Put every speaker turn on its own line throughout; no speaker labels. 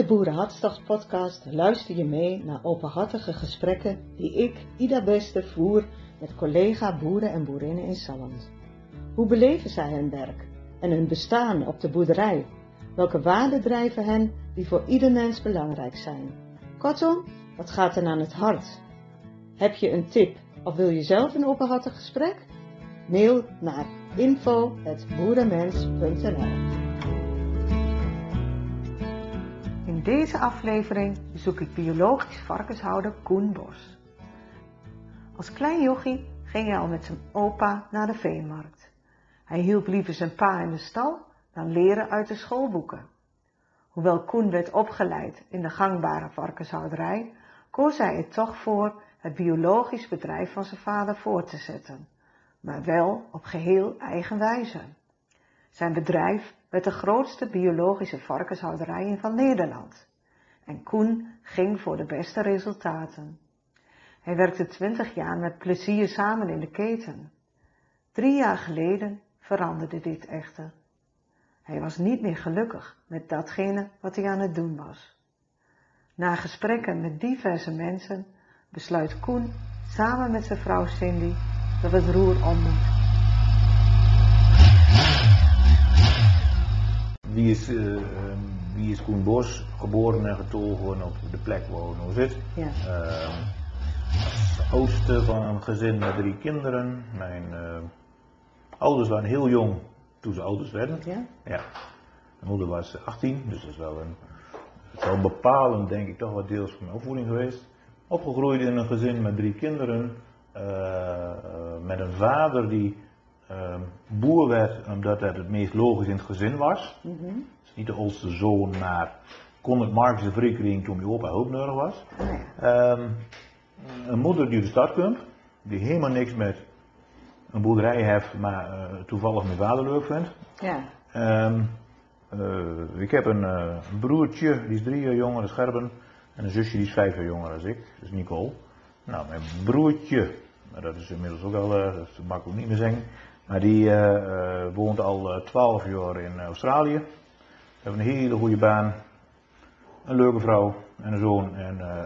de Boerenhartstocht podcast luister je mee naar openhartige gesprekken die ik, Ida Beste, voer met collega boeren en boerinnen in Salland. Hoe beleven zij hun werk en hun bestaan op de boerderij? Welke waarden drijven hen die voor ieder mens belangrijk zijn? Kortom, wat gaat er aan het hart? Heb je een tip of wil je zelf een openhartig gesprek? Mail naar info.boerenmens.nl In deze aflevering bezoek ik biologisch varkenshouder Koen Bos. Als klein jochie ging hij al met zijn opa naar de veemarkt. Hij hielp liever zijn pa in de stal dan leren uit de schoolboeken. Hoewel Koen werd opgeleid in de gangbare varkenshouderij, koos hij er toch voor het biologisch bedrijf van zijn vader voor te zetten, maar wel op geheel eigen wijze. Zijn bedrijf werd de grootste biologische varkenshouderij van Nederland. En Koen ging voor de beste resultaten. Hij werkte twintig jaar met plezier samen in de keten. Drie jaar geleden veranderde dit echter. Hij was niet meer gelukkig met datgene wat hij aan het doen was. Na gesprekken met diverse mensen besluit Koen samen met zijn vrouw Cindy dat het roer om moet.
Wie is, uh, wie is Koen Bos, geboren en getogen op de plek waar we nu zitten.
Ja.
Uh, oudste van een gezin met drie kinderen. Mijn uh, ouders waren heel jong toen ze ouders werden.
Ja?
Ja. Mijn moeder was 18, dus dat is wel een, is wel bepalend, denk ik, toch wat deels van mijn opvoeding geweest. Opgegroeid in een gezin met drie kinderen. met een vader die uh, boer werd omdat het het meest logisch in het gezin was.
Mm -hmm.
Dus niet de oudste zoon, maar kon het Marxische verrekering toen je opa hulp nodig was.
Oh,
um, een moeder die de stad komt, die helemaal niks met een boerderij heeft, maar uh, toevallig mijn vader leuk vindt.
Ja.
Um, uh, ik heb een uh, broertje, die is drie jaar jonger, dat is Gerben. En een zusje die is vijf jaar jonger dan ik, dat is Nicole. Nou, mijn broertje, maar dat is inmiddels ook al, dat mag ik ook niet meer zeggen. Maar die uh, uh, woont al twaalf jaar in Australië. Heeft een hele goede baan. Een leuke vrouw en een zoon. En uh,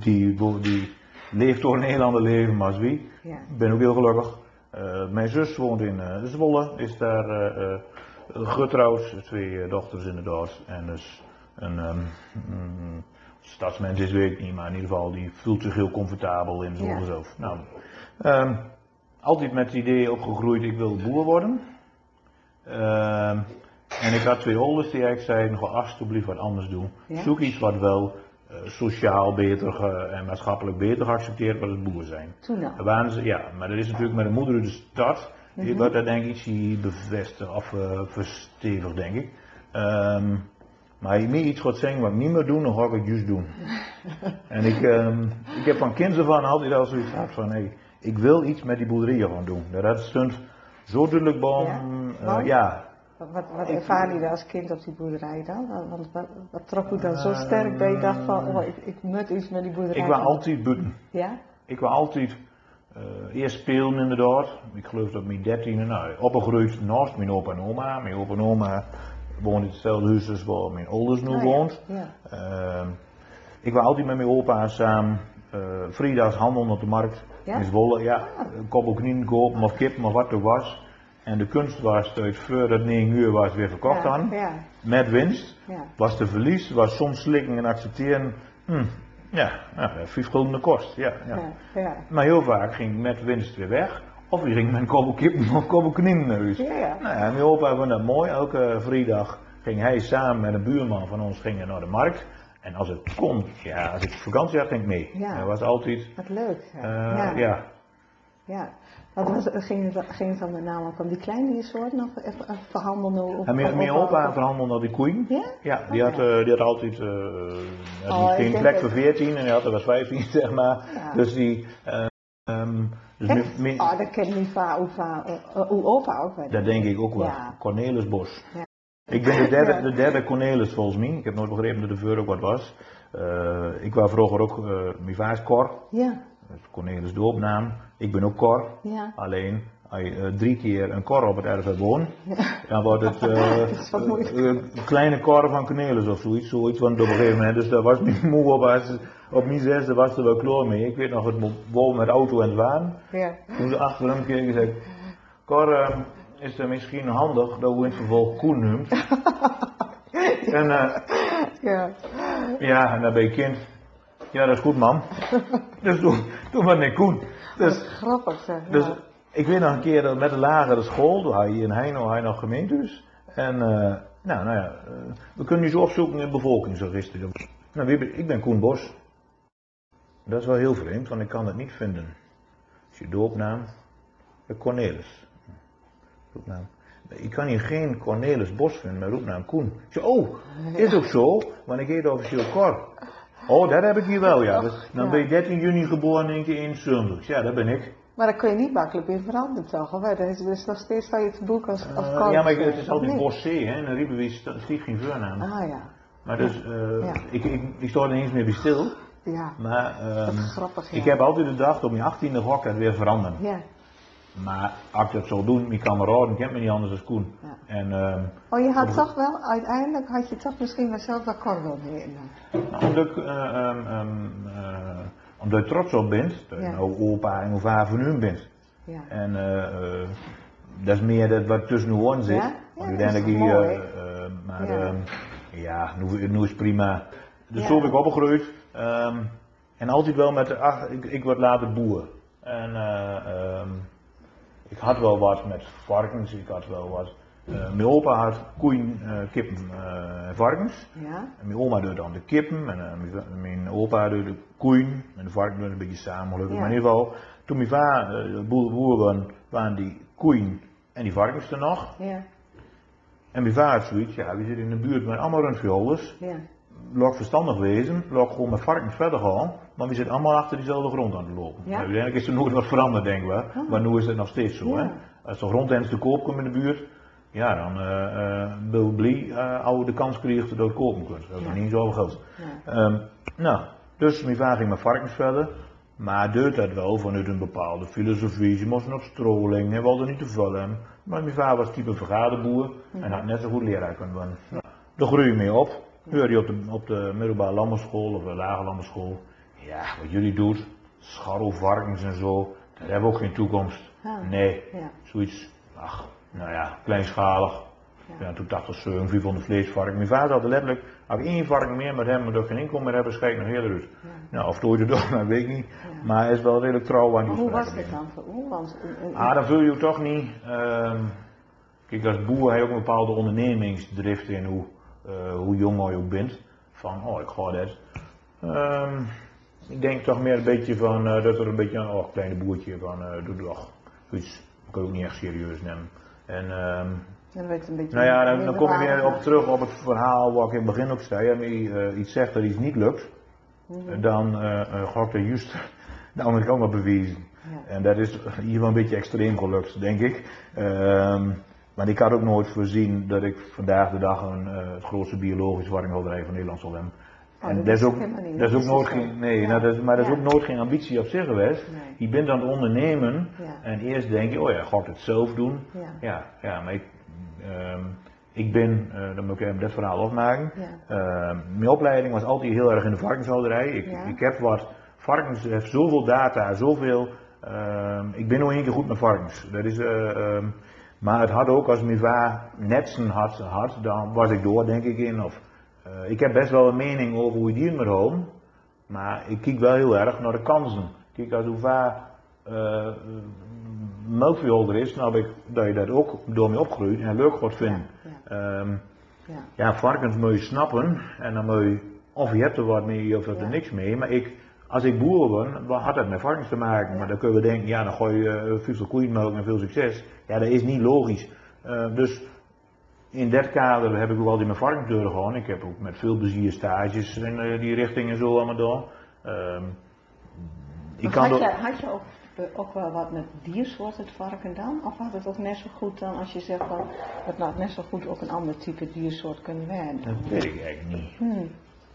die, die leeft door een heel ander leven als wie.
Ja.
Ik ben ook heel gelukkig. mijn zus woont in Zwolle. Is daar getrouwd. Twee dochters inderdaad. En dus een um, um, stadsmens is weet ik niet. Maar in ieder geval die voelt zich heel comfortabel in Zwolle
Ja.
zelf. Nou, um, altijd met het idee opgegroeid, ik wil boer worden. Uh, en ik had twee ouders die eigenlijk zeiden, nog alsjeblieft wat anders doen.
Ja?
Zoek iets wat wel uh, sociaal beter en maatschappelijk beter geaccepteerd wordt als boer zijn.
Toen al.
waren ze, ja, maar dat is natuurlijk met een moeder uit de stad. Die
Mhm.
wordt dat denk ik ietsje bevestigd of uh, verstevigd, denk ik. Um, maar je meer iets gaat zeggen wat ik niet meer doen, dan ga ik het juist doen. en ik, um, ik heb van kinds af aan altijd al zoiets gehad van, hey, ik wil iets met die boerderijen gaan doen. Dat stond zo duidelijk bij
Ja?
uh,
Want?
ja.
Wat, wat, wat
Ik-
ervaar je als kind op die boerderij dan? Want wat, wat, trok u dan zo sterk dat je dacht van, oh, ik, ik moet iets met die boerderij
Ik was altijd buiten.
Ja?
Ik was altijd uh, eerst spelen inderdaad. Ik geloof dat mijn dertiende, nou, opgegroeid naast mijn opa en oma. Mijn opa en oma woonden in hetzelfde huis als waar mijn ouders nu
Oh,
woont.
Ja.
Ehm, ik was altijd met mijn opa samen. Uh, vrijdags handelen op de markt.
Ja?
In Zwolle, ja. Een koppel knieën kopen of kip, of wat er was. En de kunst was dat voor het 9 uur was weer verkocht
ja,
aan.
Ja,
Met winst.
ja.
Was de verlies, was soms slikken en accepteren. Hm, ja, ja, vijf gulden de kost. Ja, ja. Maar heel vaak ging met winst weer weg. Of je ging met een koppel kip of koppel knieën naar huis.
Ja.
Nou ja, mijn opa vond dat mooi. Elke vrijdag ging hij samen met een buurman van ons gingen naar de markt. En als het kon, ja, als ik vakantie had, ging ik mee.
Ja.
Dat was altijd,
Wat leuk. Ja.
eh,
ja.
ja.
ja. Wat was, ging, ging met name ook om die kleine soorten of even even verhandelen? Of,
En mijn, mijn opa verhandelde naar die koeien.
Ja?
Ja, die
Oh,
had,
ja.
eh, die had altijd uh,
Oh, ik
geen
denk
plek voor 14 en die had er was 15, zeg maar. Dus die. eh, ehm, dus mijn- mijn-
Oh, dat ken niet van hoe, va- uh, uh, hoe opa ook
dat denk ik ook wel. Cornelis Bos.
Ja.
Ik ben de derde,
Ja.
de derde Cornelis volgens mij. Ik heb nooit begrepen dat de veur ook wat was. Eh, ik was vroeger ook, uh, mijn vader is Cor.
Ja,
is Cornelis doopnaam. Ik ben ook Cor.
ja.
Alleen als je eh, drie keer een kor op het erf hebt wonen, dan wordt het eh, eh, een kleine kor van Cornelis of zoiets. Zoiets van op een gegeven moment. Dus daar was niet moe op. Als, op mijn zesde was er wel klaar mee. Ik weet nog het wonen met auto en zwaan.
Ja.
Toen ze achter hem keken, zei ik, Cor, eh, is het misschien handig dat we in het vervolg Koen noemt? en eh,
Ja.
ja, en dan ben je kind. Ja, dat is goed, man. dus toen, toen was ik Koen. Dus,
Grappig zeg.
dus
ja.
ik weet nog een keer dat met de lagere school, toen had je in Heino je nog gemeentehuis. En eh, nou, nou ja, eh, we kunnen nu zo opzoeken in bevolkingsregister. Nou, wie ben- ik ben Koen Bos. Dat is wel heel vreemd, want ik kan het niet vinden. Is je doopnaam? Cornelis. Roepnaam. Ik kan hier geen Cornelis Bos vinden met roepnaam Koen. Oh, is ook zo, want ik heet officieel Cor. Oh, dat heb ik hier wel, ja. Dus dan ben je 13 juni geboren in 1971. Ja, dat ben ik.
Maar dat kun je niet makkelijk weer veranderen toch? Of dat is dus nog steeds van je het boek als, als
Eh,
Cor
ja, maar ik- het is altijd
of niet?
Bos C, hè. En dan riepen we, stiet geen voornaam.
Ah ja.
Maar dus, eh,
Ja.
ik, ik, ik sta er eens meer bij stil.
Ja.
Maar ehm,
Dat grappig, ja.
ik heb altijd gedacht, op mijn 18e ga ik het weer veranderen.
Ja.
Maar als ik dat zou doen, mijn kameraden kent me niet anders dan Koen.
Ja.
En ehm,
Oh, je had toch wel, uiteindelijk had je toch misschien wel zelf wel Cor willen heten.
nou, omdat, ik, eh, ehm, ehm, eh, omdat je trots op bent, dat je
Ja.
nou opa en opa van bent.
Ja.
En eh, eh, dat is meer dat wat tussen de oren zit.
Ja?
Want
dat
uiteindelijk
is
hier, maar
Ja.
ja, nu, nu is het prima. Dus zo ben ik opgegroeid. en altijd wel met, de, ach, ik, ik word later boer. En ik had wel wat met varkens, ik had wel wat. eh, mijn opa had koeien, eh, kippen eh, en varkens.
Ja.
En mijn oma doet dan de kippen en mijn- mijn opa doet de koeien en de varken doen een beetje samen gelukkig.
Ja.
Maar in ieder geval, toen mijn vader boer, boer was, waren die koeien en die varkens er nog.
Ja.
En mijn vader zoiets, ja, we zitten in de buurt met allemaal rundviolders.
Ja.
Laat verstandig wezen, laat gewoon met varkens verder gaan, maar we zitten allemaal achter diezelfde grond aan het lopen.
Ja.
Uiteindelijk is er nooit wat veranderd, denken we.
Oh.
Maar nu is het nog steeds zo.
Ja.
Hè? Als er grondhens te koop komt in de buurt, ja, dan eh eh Bill Blee eh oude de kans kreeg dat het kopen kunt. Dat is
Ja.
niet zoveel geld.
Ja.
Ehm, nou, dus mijn vader ging met varkens verder. Maar deed dat wel vanuit een bepaalde filosofie. Ze moesten op stroling, hij wilde niet te veel hebben. Maar mijn vader was type vergaderboer en had net zo goed leraar kunnen worden. Nou, daar groei je mee op. Nu had je op de, op de middelbare landbouwschool of de lage landbouwschool. Ja, wat jullie doet, scharrel, varkens en zo, dat hebben ook geen toekomst.
Ah.
Nee,
Ja.
zoiets, ach, nou ja, kleinschalig.
Ja.
Ja, toen dacht ik, zo, 400 vleesvarken. Mijn vader had letterlijk, als ik één varken meer met hem, maar dat geen inkomen meer hebben, schijk ik nog eerder uit.
Ja.
Nou, of het ooit doet, dat weet ik niet. Maar hij is wel redelijk trouw aan die
hoe was dit dan voor u? Want, een- een-
Ah, dan vul je toch niet. ehm, kijk, als boer heb je ook een bepaalde ondernemingsdrift in hoe, eh, hoe jong je ook bent. Van, oh, ik ga dat. Ehm, ik denk toch meer een beetje van, eh, dat er een beetje, oh, kleine boertje van, eh doe toch. Zoiets, kan ik ook niet echt serieus nemen. En, ehm,
dan werd het een beetje
nou ja, dan, kom je weer op terug op het verhaal waar ik in het begin ook zei. Als je eh, iets zegt dat iets niet lukt,
Mhm.
dan eh ga ik dat juist de andere kant op bewijzen.
Ja.
En dat is hier wel een beetje extreem gelukt, denk ik. Ehm, maar ik had ook nooit voorzien dat ik vandaag de dag een, het grootste biologisch warminghoudbedrijf van Nederland zal hebben.
Oh,
en
dat
dat is ook, dat is
Dat
nooit geen, nee,
Ja.
nou, dat is, maar dat is
Ja.
ook nooit geen ambitie op zich geweest.
Nee.
Je bent aan het ondernemen
Ja.
en eerst denk je, oh ja, ik het zelf doen?
Ja.
Ja, ja maar ik, ehm, ik ben, eh, dan moet ik even dit verhaal afmaken. Ehm, mijn opleiding was altijd heel erg in de varkenshouderij. Ik, ik heb wat varkens, heeft zoveel data, zoveel. ehm, ik ben nog één keer goed met varkens. Dat is, eh, maar het had ook als mijn va netsen had, had, dan was ik door, denk ik in. Of, eh, ik heb best wel een mening over hoe je dieren moet houden. Maar ik kijk wel heel erg naar de kansen. Kijk, als uw va eh melkveehouder is, heb ik dat je dat ook door me opgroeit en leuk gaat vinden.
Ja.
Ehm,
Ja.
ja, varkens moet je snappen en dan moet je, of je hebt er wat mee of je hebt er niks mee. Maar ik, als ik boer ben, wat had dat met varkens te maken? Maar dan kunnen we denken, ja dan gooi je eh, veel koeienmelk en veel succes. Ja, dat is niet logisch. Dus in dat kader heb ik ook altijd mijn varkens doorgegaan. Ik heb ook met veel plezier stages in eh, die richting en zo allemaal door. Ehm, ik kan
had, je, had je ook, ook wel wat met diersoort het varken dan? Of had het ook net zo goed dan als je zegt van het had net zo goed ook een ander type diersoort kunnen werden?
dat weet ik eigenlijk niet.
Hmm.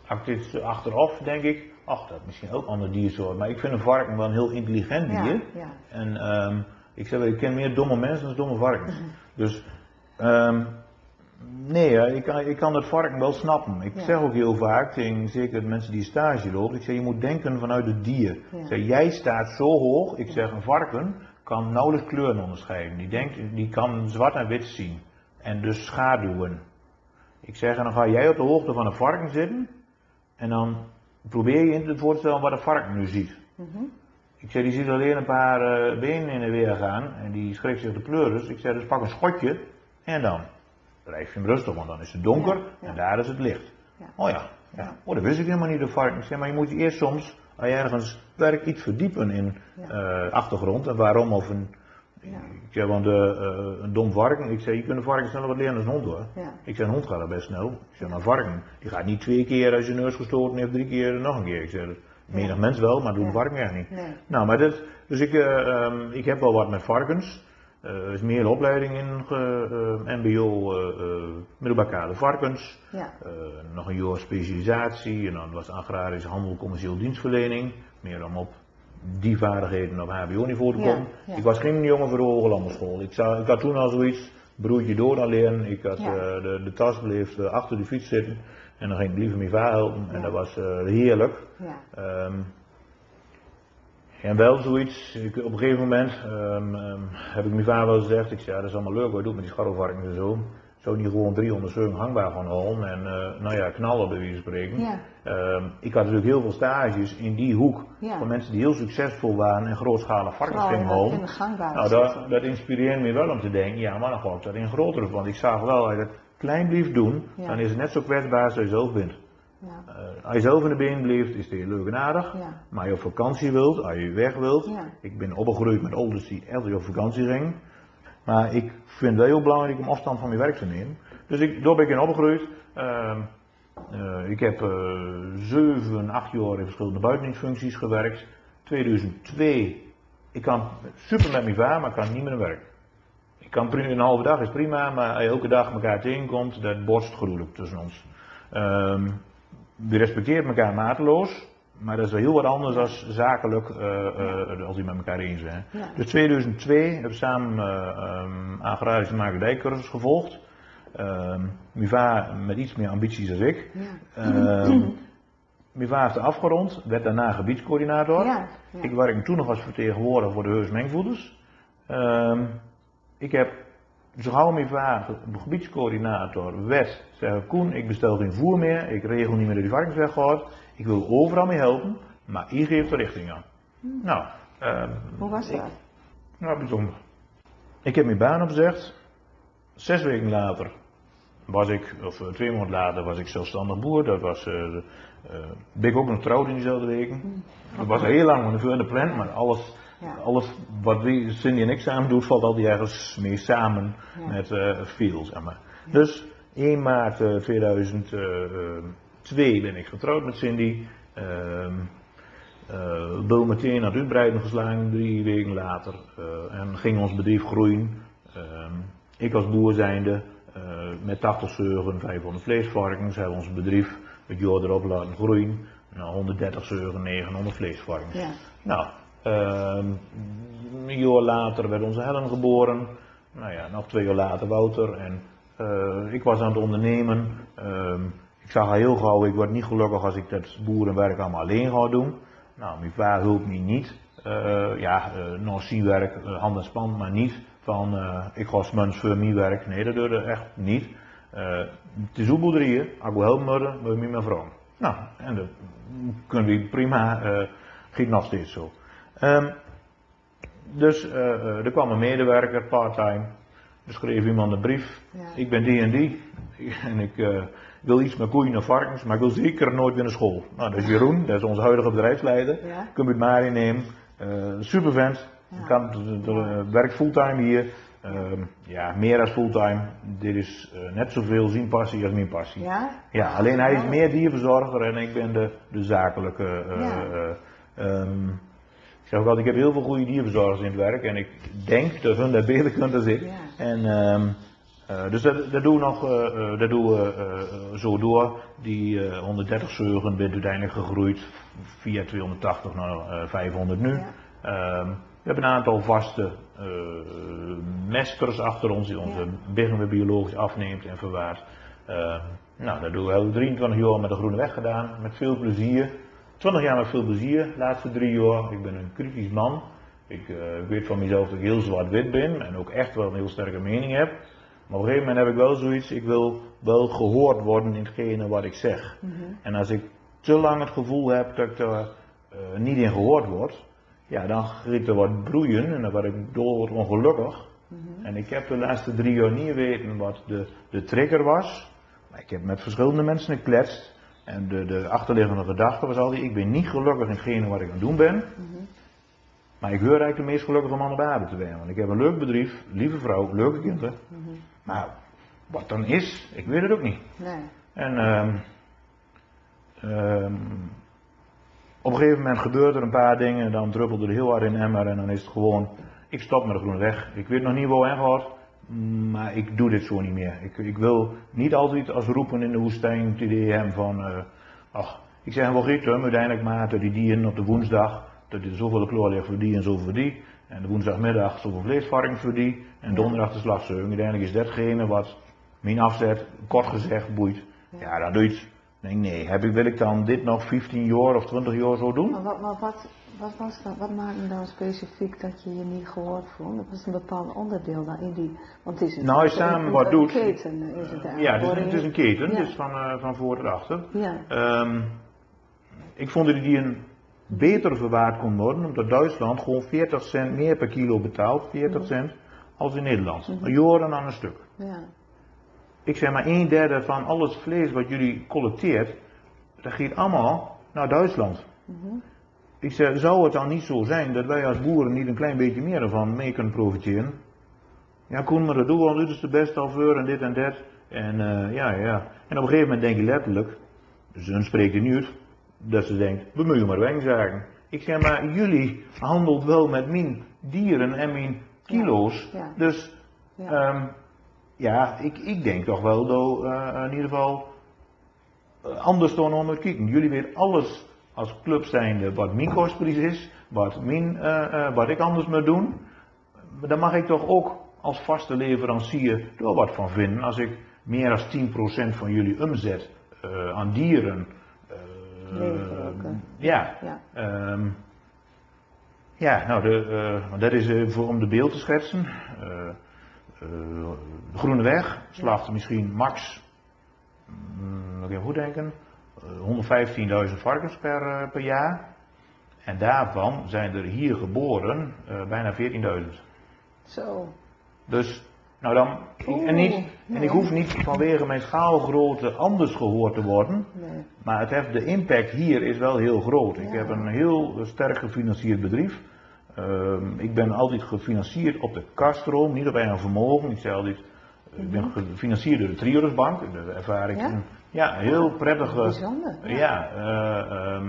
Als ik dit achteraf denk ik, ach dat is misschien ook een ander diersoort. Maar ik vind een varken wel een heel intelligent
Ja,
dier.
ja.
En ehm, Ik zeg, ik ken meer domme mensen dan domme varkens. Dus, ehm, nee, ik, kan, ik kan het varken wel snappen. Ik
Ja.
zeg ook heel vaak tegen zeker mensen die stage lopen, ik zeg, je moet denken vanuit het dier.
Ja.
Ik zeg, jij staat zo hoog, ik zeg, een varken kan nauwelijks kleuren onderscheiden. Die, denkt, die kan zwart en wit zien. En dus schaduwen. Ik zeg, en dan ga jij op de hoogte van een varken zitten. En dan probeer je in te voorstellen wat een varken nu ziet.
Mhm.
Ik zeg, die ziet alleen een paar eh, benen in de weer gaan. En die schrikt zich de pleuris. Ik zeg, dus pak een schotje. En dan blijf je hem rustig, want dan is het donker.
Ja, ja.
En daar is het licht.
Ja.
Oh ja, ja.
Ja.
Oh, dat wist ik helemaal niet, de varken. Ik zeg, maar je moet je eerst soms, als je ergens werkt, iets verdiepen in
Ja.
eh, achtergrond. En waarom of een...
Ja.
Ik zeg, want eh, eh, een dom varken, ik zeg, je kunt een varken sneller wat leren dan een hond hoor.
Ja.
Ik zeg, een hond gaat dat best snel. Ik zeg, maar een varken, die gaat niet twee keer als je neus gestoten heeft, drie keer nog een keer. Ik zeg, menig
Ja.
mens wel, maar doe een
Ja.
varken echt niet.
Nee.
Nou, maar dit, dus ik, eh, ehm, ik heb wel wat met varkens. Eh, Er is meer opleiding in eh, MBO, eh, middelbaar kader varkens.
Ja.
Nog een jaar specialisatie en dan was agrarische handel, commercieel dienstverlening. Meer om op die vaardigheden op HBO-niveau te komen.
ja.
Ik was geen jongen voor de Hooglandenschool. Ik, zou, ik had toen al zoiets, broertje door aan leren. Ik had,
Ja.
de, de tas bleef achter de fiets zitten en dan ging ik liever mijn vader helpen. En dat was heerlijk.
Ja.
En wel zoiets, ik, op een gegeven moment ehm, ehm, heb ik mijn vader wel gezegd, ik zei, ja, dat is allemaal leuk wat je doet met die scharrelvarkens en zo. Zou niet gewoon 307 hangbaar gaan halen en eh, nou ja, knallen bij wijze van spreken.
Ja.
Ehm, ik had natuurlijk heel veel stages in die hoek
Ja.
van mensen die heel succesvol waren en grootschalig varkens gingen halen. Nou, dat, dat inspireerde me wel om te denken, ja, maar dan ga ik dat in grotere, want ik zag wel, als je dat klein blijft doen, dan is het net zo kwetsbaar als je zelf bent.
Ja.
Eh, als je zelf in de been blijft, is het heel leuk en aardig.
Ja.
Maar als je op vakantie wilt, als je weg wilt.
Ja.
Ik ben opgegroeid met ouders die altijd op vakantie gingen. Maar ik vind het wel heel belangrijk om afstand van mijn werk te nemen. Dus ik, daar ben ik in opgegroeid. Ehm, eh, ik heb eh, zeven, acht jaar in verschillende buitendienstfuncties gewerkt. 2002, ik kan super met mijn vader, maar ik kan niet meer werk. Ik kan prima, een halve dag is prima, maar elke dag elkaar tegenkomt, dat borst gruwelijk tussen ons. Ehm, we respecteren elkaar mateloos, maar dat is wel heel wat anders dan zakelijk eh, eh, als die met elkaar eens zijn.
Ja.
Dus 2002 hebben we samen eh um, agrarische makerdijcursus gevolgd. Ehm vader met iets meer ambities dan ik.
Ja.
Ehm, vader heeft afgerond, werd daarna gebiedscoördinator.
Ja.
Ik werkte toen nog als vertegenwoordiger voor de Heus Mengvoeders. Ehm, ik heb gauw mijn vader gebiedscoördinator werd, zei Koen, ik bestel geen voer meer, ik regel niet meer dat die varkens weggaat, ik wil overal mee helpen, maar hier geeft de richting aan. Nou, ehm,
Hoe was
ik-
dat?
nou, bijzonder. Ik heb mijn baan opgezegd. Zes weken later was ik, of eh, twee maanden later, was ik zelfstandig boer. Dat was, eh de- eh, ben ik ook nog getrouwd in diezelfde weken. Dat was heel lang van de, de plan, maar alles,
Ja.
alles wat we, Cindy en ik samen doen, valt altijd ergens mee samen
Ja.
met eh veel, zeg maar. Dus 1 maart eh, 2002 ben ik getrouwd met Cindy. Eh Bul meteen het uitbreiden geslagen, drie weken later. eh, en ging ons bedrijf groeien. Ehm, ik als boer zijnde, eh, met 80 zeugen, 500 vleesvarkens, hebben ons bedrijf het jaar erop laten groeien. Naar 130 zeugen, 900 vleesvarkens.
Ja.
Nou, een jaar later werd onze Helen geboren. Nou ja, nog twee jaar later Wouter. En eh, ik was aan het ondernemen. Ehm, ik zag al heel gauw, ik word niet gelukkig als ik dat boerenwerk allemaal alleen ga doen. Nou, mijn vader hulp me niet. Eh, ja, uh, werk, eh, hand en span, maar niet van eh, ik ga smans voor mijn werk. Nee, dat doe echt niet. Het is ook boerderijen, ik wil helpen mijn vrouw. Nou, en dat kunnen we prima, eh giet nog steeds zo. Ehm, dus eh, eh, er kwam een medewerker, part-time. Er schreef iemand een brief.
Ja.
Ik ben die en die. En ik eh, wil iets met koeien en varkens, maar ik wil zeker nooit weer naar school. Nou, dat is Jeroen, dat is onze huidige bedrijfsleider.
Ja.
Kun je het maar innemen. Eh super vent.
Ja.
Kan, de- de- de- werkt fulltime hier. Ehm, ja, meer dan fulltime. Dit is net zoveel zijn passie als mijn passie.
Ja?
Ja, alleen hij is meer dierverzorger en ik ben de, de zakelijke. eh,
Ja.
eh, ehm, zeg ook altijd, ik heb heel veel goede dierverzorgers in het werk en ik denk dat hun dat beter kunnen dan ik.
Ja.
En, ehm, eh, dus dat, dat doen we nog, eh, eh, dat doen we zo door. Die eh, 130 zeugen bent uiteindelijk gegroeid via 280 naar eh, 500 nu.
Ja.
Ehm, hebben een aantal vaste mesters achter ons die onze ja. biologisch afneemt en verwaart. Uh, nou, dat doen we al 23 jaar met de Groene Weg gedaan, met veel plezier. 20 jaar met veel plezier, de laatste drie jaar. Ik ben een kritisch man. Ik, uh, ik weet van mezelf dat ik heel zwart-wit ben en ook echt wel een heel sterke mening heb. Maar op een gegeven moment heb ik wel zoiets, ik wil wel gehoord worden in hetgene wat ik zeg. Mm -hmm. En als ik te lang het gevoel heb dat ik er uh, niet in gehoord word, ja, dan gaat er wat broeien en dan word ik dood ongelukkig. Mm -hmm. En ik heb de laatste drie jaar niet weten wat de, de trigger was. Maar ik heb met verschillende mensen gekletst. En de, de achterliggende gedachte was altijd, ik ben niet gelukkig in hetgene wat ik aan het doen ben. Mm -hmm. Maar ik hoor eigenlijk de meest gelukkige man op aarde te zijn. Want ik heb een leuk bedrijf, lieve vrouw, leuke kinderen. Mm-hmm. Maar wat dan is, ik weet het ook niet. Nee. En um, um, op een gegeven moment gebeurt er een paar dingen, en dan druppelt er heel hard in emmer en dan is het gewoon, ik stop met de groene weg. Ik weet nog niet waar en gaat, maar ik doe dit zo niet meer. Ik, ik, wil niet altijd als roepen in de woestijn het idee hebben van, uh, ach, ik zeg wel goed, uiteindelijk maakte die dieren op de woensdag, dat je zoveel kloor ligt voor die en zoveel voor die. En de woensdagmiddag zoveel vleesvarking voor die. En donderdag de slagzeug. Uiteindelijk is datgene wat mijn afzet, kort gezegd, boeit. Ja, dan doe je het. Nee, nee, heb ik, wil ik dan dit nog 15 jaar of 20 jaar zo doen?
Maar wat, maar wat, wat, was dat, wat maakte dan specifiek dat je je niet gehoord voelde? Dat was een bepaald onderdeel daarin die, want het is een,
nou, je samen
een,
wat
een
doet.
keten is het
Ja, het is, het is een keten, ja. dus van, uh, van voor tot achter.
Ja.
Um, ik vond dat die een beter verwaard kon worden, omdat Duitsland gewoon 40 cent meer per kilo betaalt, 40 cent, als in Nederland. Mm -hmm. Joren aan een stuk.
Ja.
Ik zeg maar een derde van al het vlees wat jullie collecteert, dat gaat allemaal naar Duitsland. Mm -hmm. Ik zeg, zou het dan niet zo zijn dat wij als boeren niet een klein beetje meer ervan mee kunnen profiteren? Ja, Koen, maar dat doen we, want dit is de beste alveur en dit en dat. En uh, ja, ja. En op een gegeven moment denk je letterlijk, hun spreekt niet uit, dat ze denkt, we moeten maar wegzagen. Ik zeg maar, jullie handelt wel met mijn dieren en mijn kilo's.
Ja, ja.
Dus ja, um, ja ik, ik denk toch wel dat uh, in ieder geval uh, anders dan kijken. Jullie weten alles als club zijnde wat mijn kostprijs is, wat, mijn, uh, wat ik anders moet doen. Daar mag ik toch ook als vaste leverancier er wat van vinden. Als ik meer dan 10% van jullie omzet aan dieren
Uh,
ja.
Ja.
Um, ja, nou, de, uh, dat is uh, voor om de beeld te schetsen. de Groene Weg slaagt misschien max, mm, nog even goed denken, 115.000 varkens per, per jaar. En daarvan zijn er hier geboren bijna 14.000.
Zo.
Dus nou dan,
Oeh,
en, niet,
nee.
en ik hoef niet vanwege mijn schaalgrootte anders gehoord te worden.
Nee.
Maar het heeft, de impact hier is wel heel groot. Ik heb een heel sterk gefinancierd bedrijf. Ehm, ik ben altijd gefinancierd op de kaststroom, niet op eigen vermogen. Ik zei altijd, ik ben gefinancierd door de Triodos-bank. Dat ervaar ik.
Ja?
een- ja, heel prettige.
Bijzonder.
Ja, eh, ehm,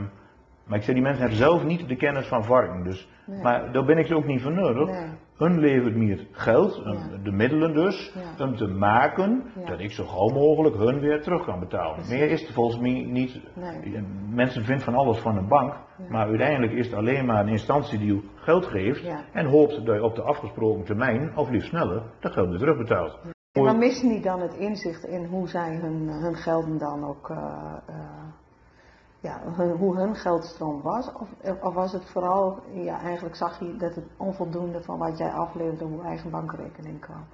maar ik zei, die mensen hebben zelf niet de kennis van varken. Dus,
Nee.
Maar daar ben ik ze ook niet voor nodig.
Nee.
Hun levert meer geld,
Ja.
um, de middelen dus,
Ja.
om te maken
Ja.
dat ik zo gauw mogelijk hun weer terug kan betalen.
Precies.
Meer is er volgens mij niet.
Nee.
Mensen vinden van alles van een bank,
Ja.
maar uiteindelijk is het alleen maar een instantie die u geld geeft
Ja.
en hoopt dat je op de afgesproken termijn, of liefst sneller, dat geld weer terugbetaalt.
En dan missen die dan het inzicht in hoe zij hun, hun gelden dan ook, uh, uh, ja, hun, hoe hun geldstroom was? Of, of was het vooral, ja, eigenlijk zag je dat het onvoldoende van wat jij afleverde op eigen bankrekening kwam?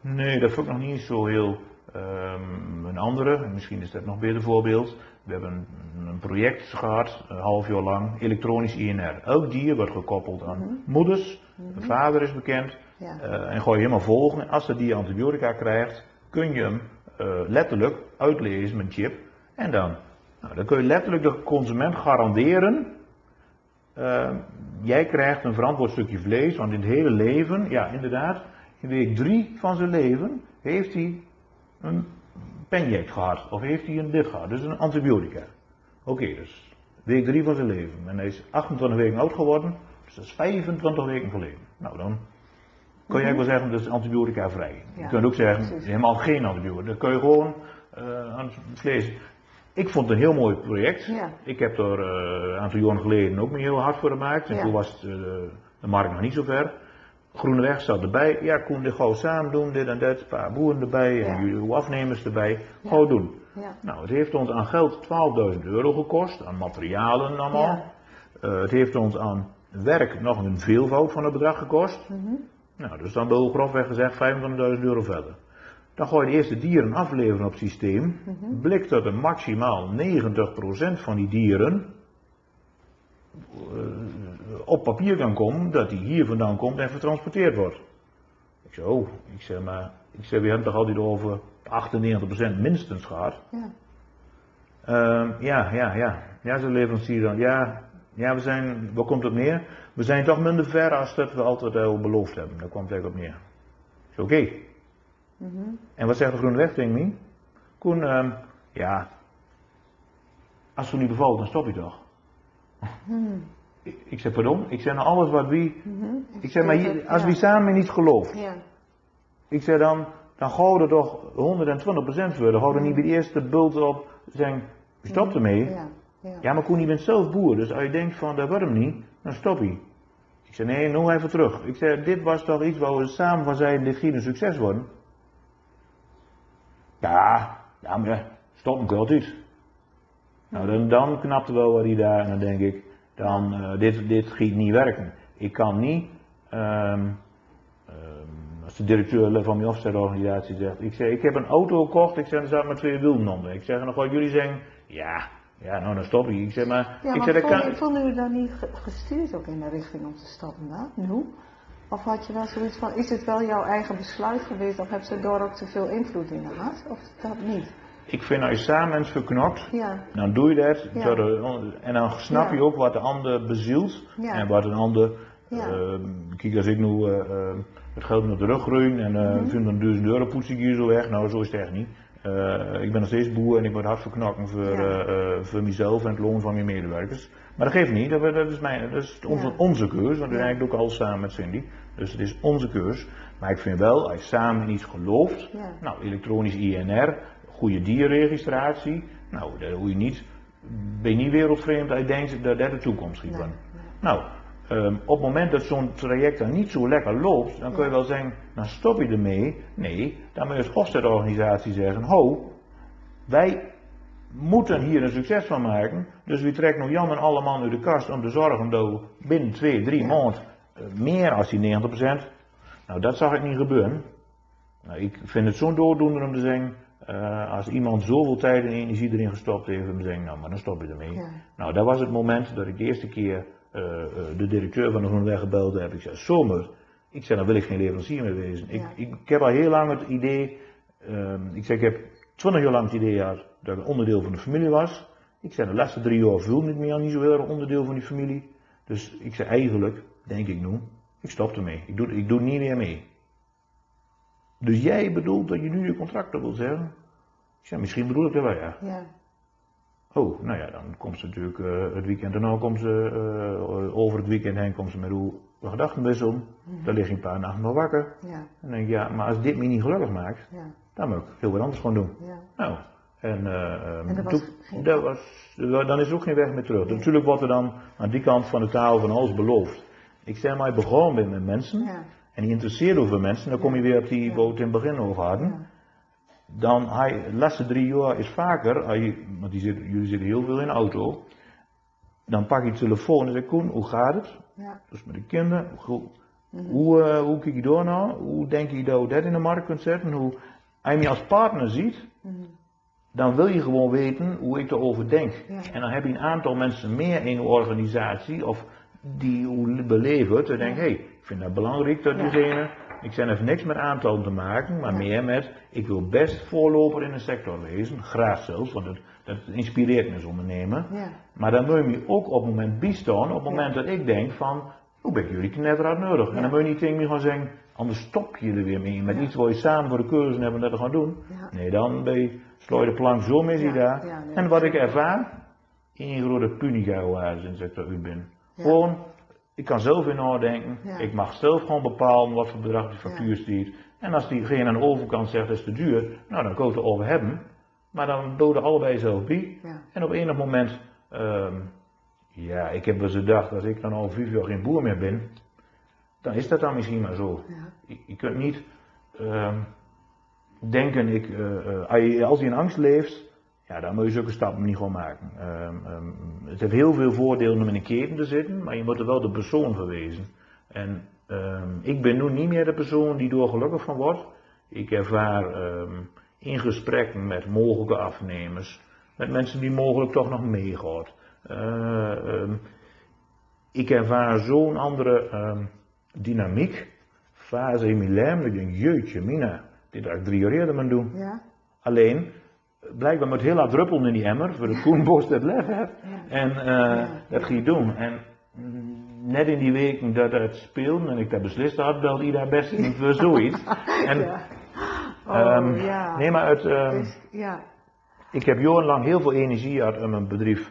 Nee, dat vond ik nog niet zo heel um, een andere. Misschien is dat nog beter voorbeeld. We hebben een, project gehad, een half jaar lang, elektronisch INR. Elk dier wordt gekoppeld aan
Mhm.
moeders, de vader is bekend.
Ja.
Uh, en gooi je helemaal volgen. Als dat dier antibiotica krijgt, kun je hem uh, letterlijk uitlezen met een chip. En dan, nou, dan kun je letterlijk de consument garanderen. Uh, jij krijgt een verantwoord stukje vlees, want in het hele leven, ja inderdaad, in week drie van zijn leven heeft hij een penject gehad. Of heeft hij een dit gehad, dus een antibiotica. Oké, dus week drie van zijn leven. En hij is 28 weken oud geworden, dus dat is 25 weken geleden. Nou dan kun je eigenlijk wel zeggen, dat is antibiotica vrij.
Ja,
je kunt ook zeggen,
precies.
helemaal geen antibiotica. Dan kun je gewoon uh, aan het vlees. Ik vond het een heel mooi project.
Ja.
Ik heb er uh, een aantal jaren geleden ook mee heel hard voor gemaakt. En
Ja.
toen was het uh, de markt nog niet zo ver. Groeneweg zat erbij. Ja, Koen, dit gauw samen doen, dit en dat. Een paar boeren erbij en jullie uw afnemers erbij. Gauw doen.
Ja.
Nou, het heeft ons aan geld 12.000 euro gekost, aan materialen allemaal. Eh, het heeft ons aan werk nog een veelvoud van het bedrag gekost.
Mhm.
Nou, dus dan wil grofweg gezegd 25.000 euro verder. Dan ga je de eerste dieren afleveren op het systeem.
Mhm.
Blikt dat er maximaal 90% van die dieren eh, op papier kan komen, dat die hier vandaan komt en vertransporteerd wordt. Ik zeg, oh, ik zeg maar, ik zeg, we hebben toch altijd over 98% minstens gehad.
Ja.
Ehm, ja, ja, ja. Ja, ze leverancier dan. Ja, ja, we zijn, waar komt het neer? We zijn toch minder ver als dat we altijd al beloofd hebben. Daar kwam het eigenlijk op neer. Is oké.
Mhm.
En wat zegt de Groene Weg tegen mij? Koen, ehm, ja, als het niet bevalt, dan stop je toch?
Mhm.
Ik, ik zeg, pardon? Ik zeg, nou alles wat wie,
Mhm.
ik zeg, maar hier- als
Ja.
wie samen niet gelooft,
Ja.
ik zeg dan, dan er toch 120% voor. Dan er niet bij de eerste bult op zeggen, stop ermee.
Ja. Ja.
Ja, maar Koen, je bent zelf boer, dus als je denkt van dat wordt hem niet, dan stop je. Ik zei, nee, nog even terug. Ik zei, dit was toch iets waar we samen van zeiden, dit ging een succes worden. Ja, ja, maar stop hem altijd. Nou, dan, dan knapte wel wat hij daar en dan denk ik, dan, eh, dit, dit gaat niet werken. Ik kan niet, ehm, ehm, als de directeur van mijn offsetorganisatie zegt, ik zeg, ik heb een auto gekocht, ik zeg, er zaten maar twee wielen onder. Ik zeg, en dan jullie zeggen, ja, ja, nou dan stop je. Ik zeg, maar,
Ja,
ik zeg, dat kan,
voelde u dan niet ge- gestuurd ook in de richting om te stoppen dan? Nu? Of had je wel zoiets van, is het wel jouw eigen besluit geweest of heb ze daar ook te veel invloed in gehad? Of dat niet?
ik vind als je samen verknokt,
Ja,
Dan doe je dat.
Ja.
door de- en dan snap je ook wat de ander bezielt. En wat een ander. Eh, kijk, als ik nu eh, eh, het geld met de rug groeien en
Mhm.
vind dan 1000 euro poets ik hier zo weg. Nou, zo is het echt niet. Eh, ik ben nog steeds boer en ik word hard verknokken voor,
Ja.
eh, eh, voor mezelf en het loon van mijn medewerkers. Maar dat geeft niet, dat, dat is, mijn, dat is onze,
Ja.
onze keus, want
Ja.
doen ook alles samen met Cindy. Dus het is onze keus. Maar ik vind wel, als je samen in iets gelooft, nou, elektronisch INR, goede dierregistratie, nou, daar hoef je niet, ben je niet wereldvreemd als je denkt dat dat de toekomst gaat worden. Nou, ehm, op het moment dat zo'n traject dan niet zo lekker loopt, dan kun je wel zeggen, dan stop je ermee. Nee, dan moet je als offsetorganisatie zeggen, ho, wij moeten hier een succes van maken, dus we trekken nu Jan en alle man uit de kast om te zorgen dat we binnen twee, drie maanden eh, meer als die 90%, nou dat zag ik niet gebeuren. Nou, ik vind het zo'n dooddoener om te zeggen, eh, als iemand zoveel tijd en energie erin gestopt heeft, om te zeggen, nou maar dan stop je ermee.
Ja.
Nou, dat was het moment dat ik de eerste keer eh, de directeur van de Groenweg gebeld heb. Ik zei, zomer. Ik zei, dan wil ik geen leverancier meer wezen. Ik,
Ja.
ik, ik heb al heel lang het idee, ehm, ik zeg, ik heb twintig jaar lang het idee gehad dat ik een onderdeel van de familie was. Ik zei, de laatste drie jaar voel ik me al niet zo heel erg onderdeel van die familie. Dus ik zei, eigenlijk, denk ik nu, ik stop ermee. Ik doe, ik doe niet meer mee. Dus jij bedoelt dat je nu je contract op wil zeggen? Ik zei, misschien bedoel ik dat wel, ja.
Ja,
Oh, nou ja, dan komt ze natuurlijk eh, het weekend daarna komt ze, eh, over het weekend heen komt ze met hoe gedachten wisselen. Dan lig je een paar nachten nog wakker.
ja,
En dan denk ik, ja, maar als dit me niet gelukkig maakt,
ja,
dan moet ik heel wat anders gewoon doen.
ja.
Nou, en, eh, ehm,
En was
toen- dat was, dan is er ook geen weg meer terug.
Nee.
Natuurlijk wordt er dan aan die kant van de tafel van alles beloofd. Ik zeg maar, je begon met mensen,
Ja,
en je interesseert over mensen, dan kom je weer op die
Ja.
boot in het begin over hadden dan hij, de laatste drie jaar is vaker, als je, want die zit, jullie zitten heel veel in de auto, dan pak je de telefoon en zeg Koen, hoe gaat het?
ja,
Dus met de kinderen, hoe,
Mhm.
hoe, eh, hoe kijk je door nou? Hoe denk je dat je dat in de markt kunt zetten? Hoe, als je me als partner ziet,
mhm.
dan wil je gewoon weten hoe ik erover denk.
Ja.
En dan heb je een aantal mensen meer in de organisatie, of die hoe beleven het, dan denk je, hé, ik vind dat belangrijk dat diegene, ik zijn even niks met aantal te maken, maar meer met, ik wil best voorloper in de sector wezen, graag zelfs, want dat, dat inspireert me als ondernemer.
ja,
Maar dan moet je me ook op het moment bijstaan, op het moment dat ik denk van, hoe ben ik jullie knetterhard nodig? En dan moet je niet tegen me gaan zeggen, anders stop je er weer mee met iets waar je samen voor de cursus hebben dat te gaan doen. Nee, dan ben je, de plank zo mis je daar. en wat
dat
ik ervaar, één grote punica waar sinds ik er uit ben.
Ja.
Gewoon, ik kan zelf in nadenken, ik mag zelf gewoon bepalen wat voor bedrag die factuur stiert. En als diegene aan de overkant zegt dat is te duur, nou dan kan ik het over hebben. Maar dan doden allebei zelf bij.
Ja.
En op enig moment, ehm, ja, ik heb wel eens gedacht, als ik dan al vijf jaar geen boer meer ben, dan is dat dan misschien maar zo.
Ja.
Je, je kunt niet ehm, denken, ik, eh, eh, als je- als je in angst leeft, ja, dan moet je zulke stappen niet gewoon maken. Ehm, het heeft heel veel voordelen om in een keten te zitten, maar je moet er wel de persoon voor wezen. En ik ben nu niet meer de persoon die door gelukkig van wordt. Ik ervaar in gesprekken met mogelijke afnemers, met mensen die mogelijk toch nog meegaan. Eh, ehm, ik ervaar zo'n andere ehm, dynamiek, fase in mijn lijm, dat ik denk, jeetje, mina, dit had ik drie jaar eerder moeten doen.
Ja?
Alleen, blijkbaar moet heel hard druppelen in die emmer, voor de koenbos dat lef heeft.
Ja.
En eh,
Ja.
dat ga je doen. En net in die weken dat het speelde en ik dat beslist had, belde Ida best niet voor zoiets. En.
Oh,
ehm,
ja.
Nee, maar het, ehm,
Dus, ja.
ik heb jarenlang heel veel energie gehad om een bedrijf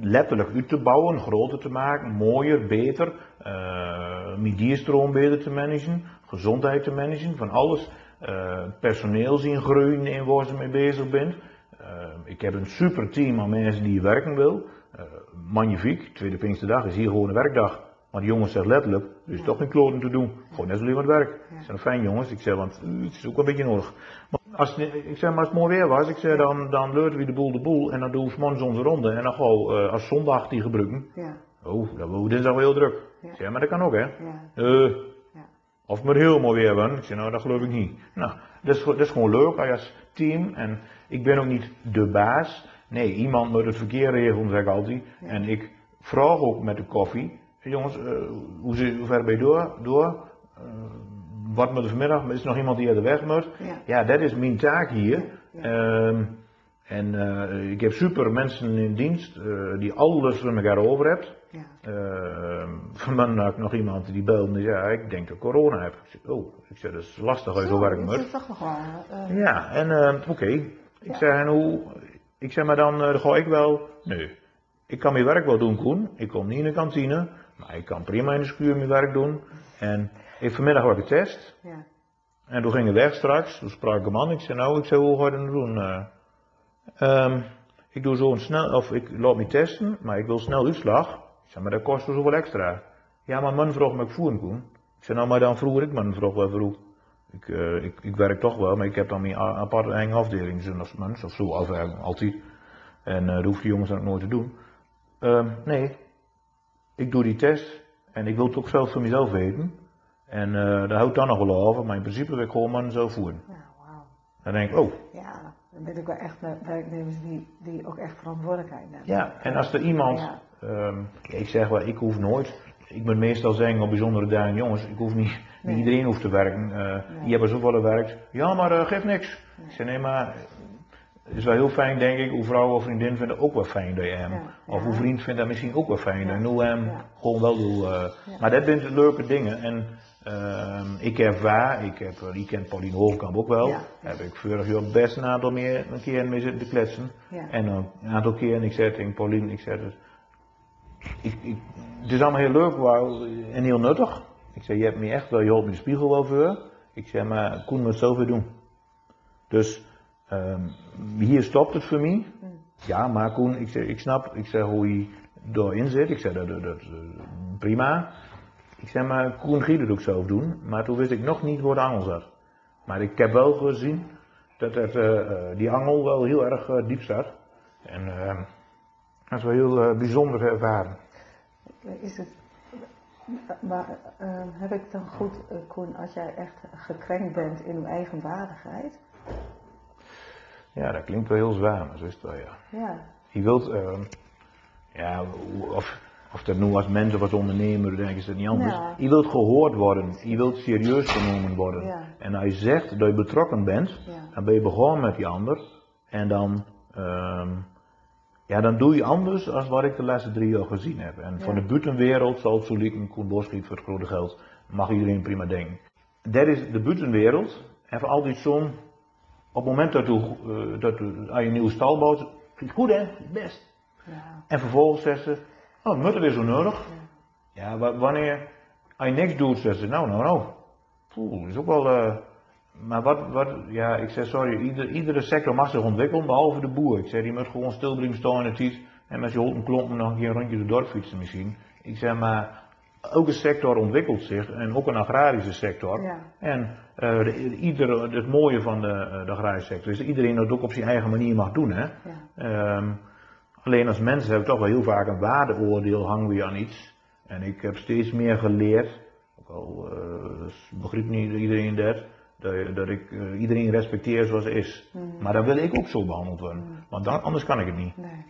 letterlijk uit te bouwen, groter te maken, mooier, beter, uh, mijn dierstroom beter te managen, gezondheid te managen, van alles. eh, personeel zien groeien in waar ze mee bezig bent. Eh, ik heb een super team aan mensen die werken wil. Eh, magnifiek, tweede Pinksterdag is hier gewoon een werkdag. Maar de jongens zeggen letterlijk, er is
Ja.
toch geen kloten te doen. Gewoon net zo liever het werk.
Ja.
Ik zeg, fijn jongens. Ik zeg, want het is ook een beetje nodig. Maar als, het- ik zeg, maar als het mooi weer was, ik zeg, dan, dan we de boel de boel. En dan doen we morgens onze ronde. En dan gauw, eh, als zondag die gebruiken.
Ja.
Oh, dat wordt dinsdag wel heel druk.
Ja.
Ik zeg, maar dat kan ook hè.
Ja.
Eh,
Ja.
of het moet heel mooi weer worden. Ik zeg, nou dat geloof ik niet. Nou, dat is, dat is gewoon leuk als team. En ik ben ook niet de baas. Nee, iemand moet het verkeer regelen, zeg ik altijd. En ik vraag ook met de koffie. Jongens, eh, hoe, hoe ver ben je door? door? Eh, wat moet er vanmiddag? Is er nog iemand die uit de weg moet?
Ja.
Ja, dat is mijn taak hier.
Ja.
Ehm, en eh, ik heb super mensen in dienst die alles voor elkaar over hebt.
Ja.
Uh, vanmiddag had ik nog iemand die belde en die zei, ja, ik denk dat ik corona heb. Ik zei, oh, ik zei, dat is lastig als je
dat
moet.
nog wel.
Ja, en eh, oké. Ik
Ja.
zei, en hoe, ik zei, maar dan, dan ga ik wel, nee. Ik kan mijn werk wel doen, Koen. Ik kom niet in de kantine, maar ik kan prima in de schuur mijn werk doen. En ik, vanmiddag ik getest.
ja.
En toen ging het weg straks. Toen sprak ik een man. Ik zei, nou, ik zei, hoe ga je dat doen? Eh, ehm, ik doe zo'n snel, of ik laat me testen, maar ik wil snel uitslag. Ik zei, maar dat kost zoveel extra. Ja, maar man vroeg me ik voeren kon. Ik zei, nou, maar dan vroeg ik man vroeg wel vroeg. Ik, eh, ik, ik werk toch wel, maar ik heb dan mijn aparte eigen afdeling, zondagsmens, of zo, of eigenlijk altijd. En eh dat hoeft die jongens dan ook nooit te doen. Ehm, nee, ik doe die test en ik wil het ook zelf voor mezelf weten. En eh daar houdt dan nog wel over, maar in principe wil ik gewoon zelf voeren.
Ja, wauw.
Dan denk ik, oh,
Ja, dan ben ik wel echt met werknemers die, die ook echt verantwoordelijkheid nemen.
ja. En als er iemand,
Ja.
ehm, ik zeg wel, ik hoef nooit, ik moet meestal zeggen op bijzondere dagen, jongens, ik hoef niet,
Nee.
niet iedereen hoeft te werken. Eh
Nee.
Die hebben zoveel werkt. Ja, maar eh geeft niks. Ik zeg, nee, maar is wel heel fijn, denk ik, hoe vrouw of vriendin vinden ook wel fijn dat je hem.
Ja.
Of hoe vriend vindt dat misschien ook wel fijn. En hoe hem gewoon wel doe. eh. Maar dat zijn de leuke dingen. En ehm, ik ervaar, ik heb, eh, die kent Pauline Hoofdkamp ook wel. Heb ik vorig jaar best een aantal meer, een keer mee zitten te kletsen. En een aantal keer, en ik zei tegen Pauline, ik zei dus, ik, ik, het is allemaal heel leuk wauw, en heel nuttig. Ik zei, je hebt me echt wel, je houdt me de spiegel wel voor. Ik zei, maar Koen moet zoveel doen. Dus ehm, hier stopt het voor mij. Ja, maar Koen, ik, zeg, ik snap, ik zeg hoe je doorin zit. Ik zeg, dat, dat, prima. Ik zeg, maar Koen ging het ook zelf doen. Maar toen wist ik nog niet waar de angel zat. Maar ik heb wel gezien dat het, eh, eh, die angel wel heel erg eh, diep zat. En ehm, dat is wel heel bijzonder ervaren.
Is het, maar heb ik dan goed, Koen, als jij echt gekrenkt bent in uw eigen waardigheid?
Ja, dat klinkt wel heel zwaar, maar zo is het wel, ja.
Ja,
Je wilt, ehm, ja, of, of dat nu als mens of als ondernemer, denk ik, is dat niet anders.
Ja.
Je wilt gehoord worden, je wilt serieus genomen worden.
Ja.
En als je zegt dat je betrokken bent, dan ben je begonnen met die ander. En dan, ehm, ja, dan doe je anders dan wat ik de laatste drie jaar gezien heb. En van de buitenwereld, zal het zo lieken, Koen Boschiet voor het grote geld, mag iedereen prima denken. Dat is de buitenwereld. En voor altijd zo'n, op het moment dat, u, eh, dat u, je een nieuwe stal bouwt, vind je het goed hè, best.
ja,
En vervolgens zegt ze, oh, het weer zo nodig. Ja, wa- wanneer, als je niks doet, zegt ze, nou, nou, nou. Poeh, is ook wel, eh, maar wat, wat, ja, ik zeg, sorry, ieder, iedere sector mag zich ontwikkelen, behalve de boer. Ik zeg, die moet gewoon stil blijven staan in het iets, en met je hond en klompen nog een keer een rondje door dorp fietsen misschien. Ik zeg, maar, elke sector ontwikkelt zich en ook een agrarische sector.
Ja.
En eh, de- ieder, het mooie van de, eh, de agrarische sector is dat iedereen dat ook op zijn eigen manier mag doen. Hè?
Ja.
Ehm, alleen als mensen hebben we toch wel heel vaak een waardeoordeel hangen we aan iets. En ik heb steeds meer geleerd, ook al begrijpt niet iedereen dat, dat, ik iedereen respecteer zoals hij is.
Mhm.
Maar dan wil ik ook zo behandeld worden, want dan, anders kan ik het niet.
Nee.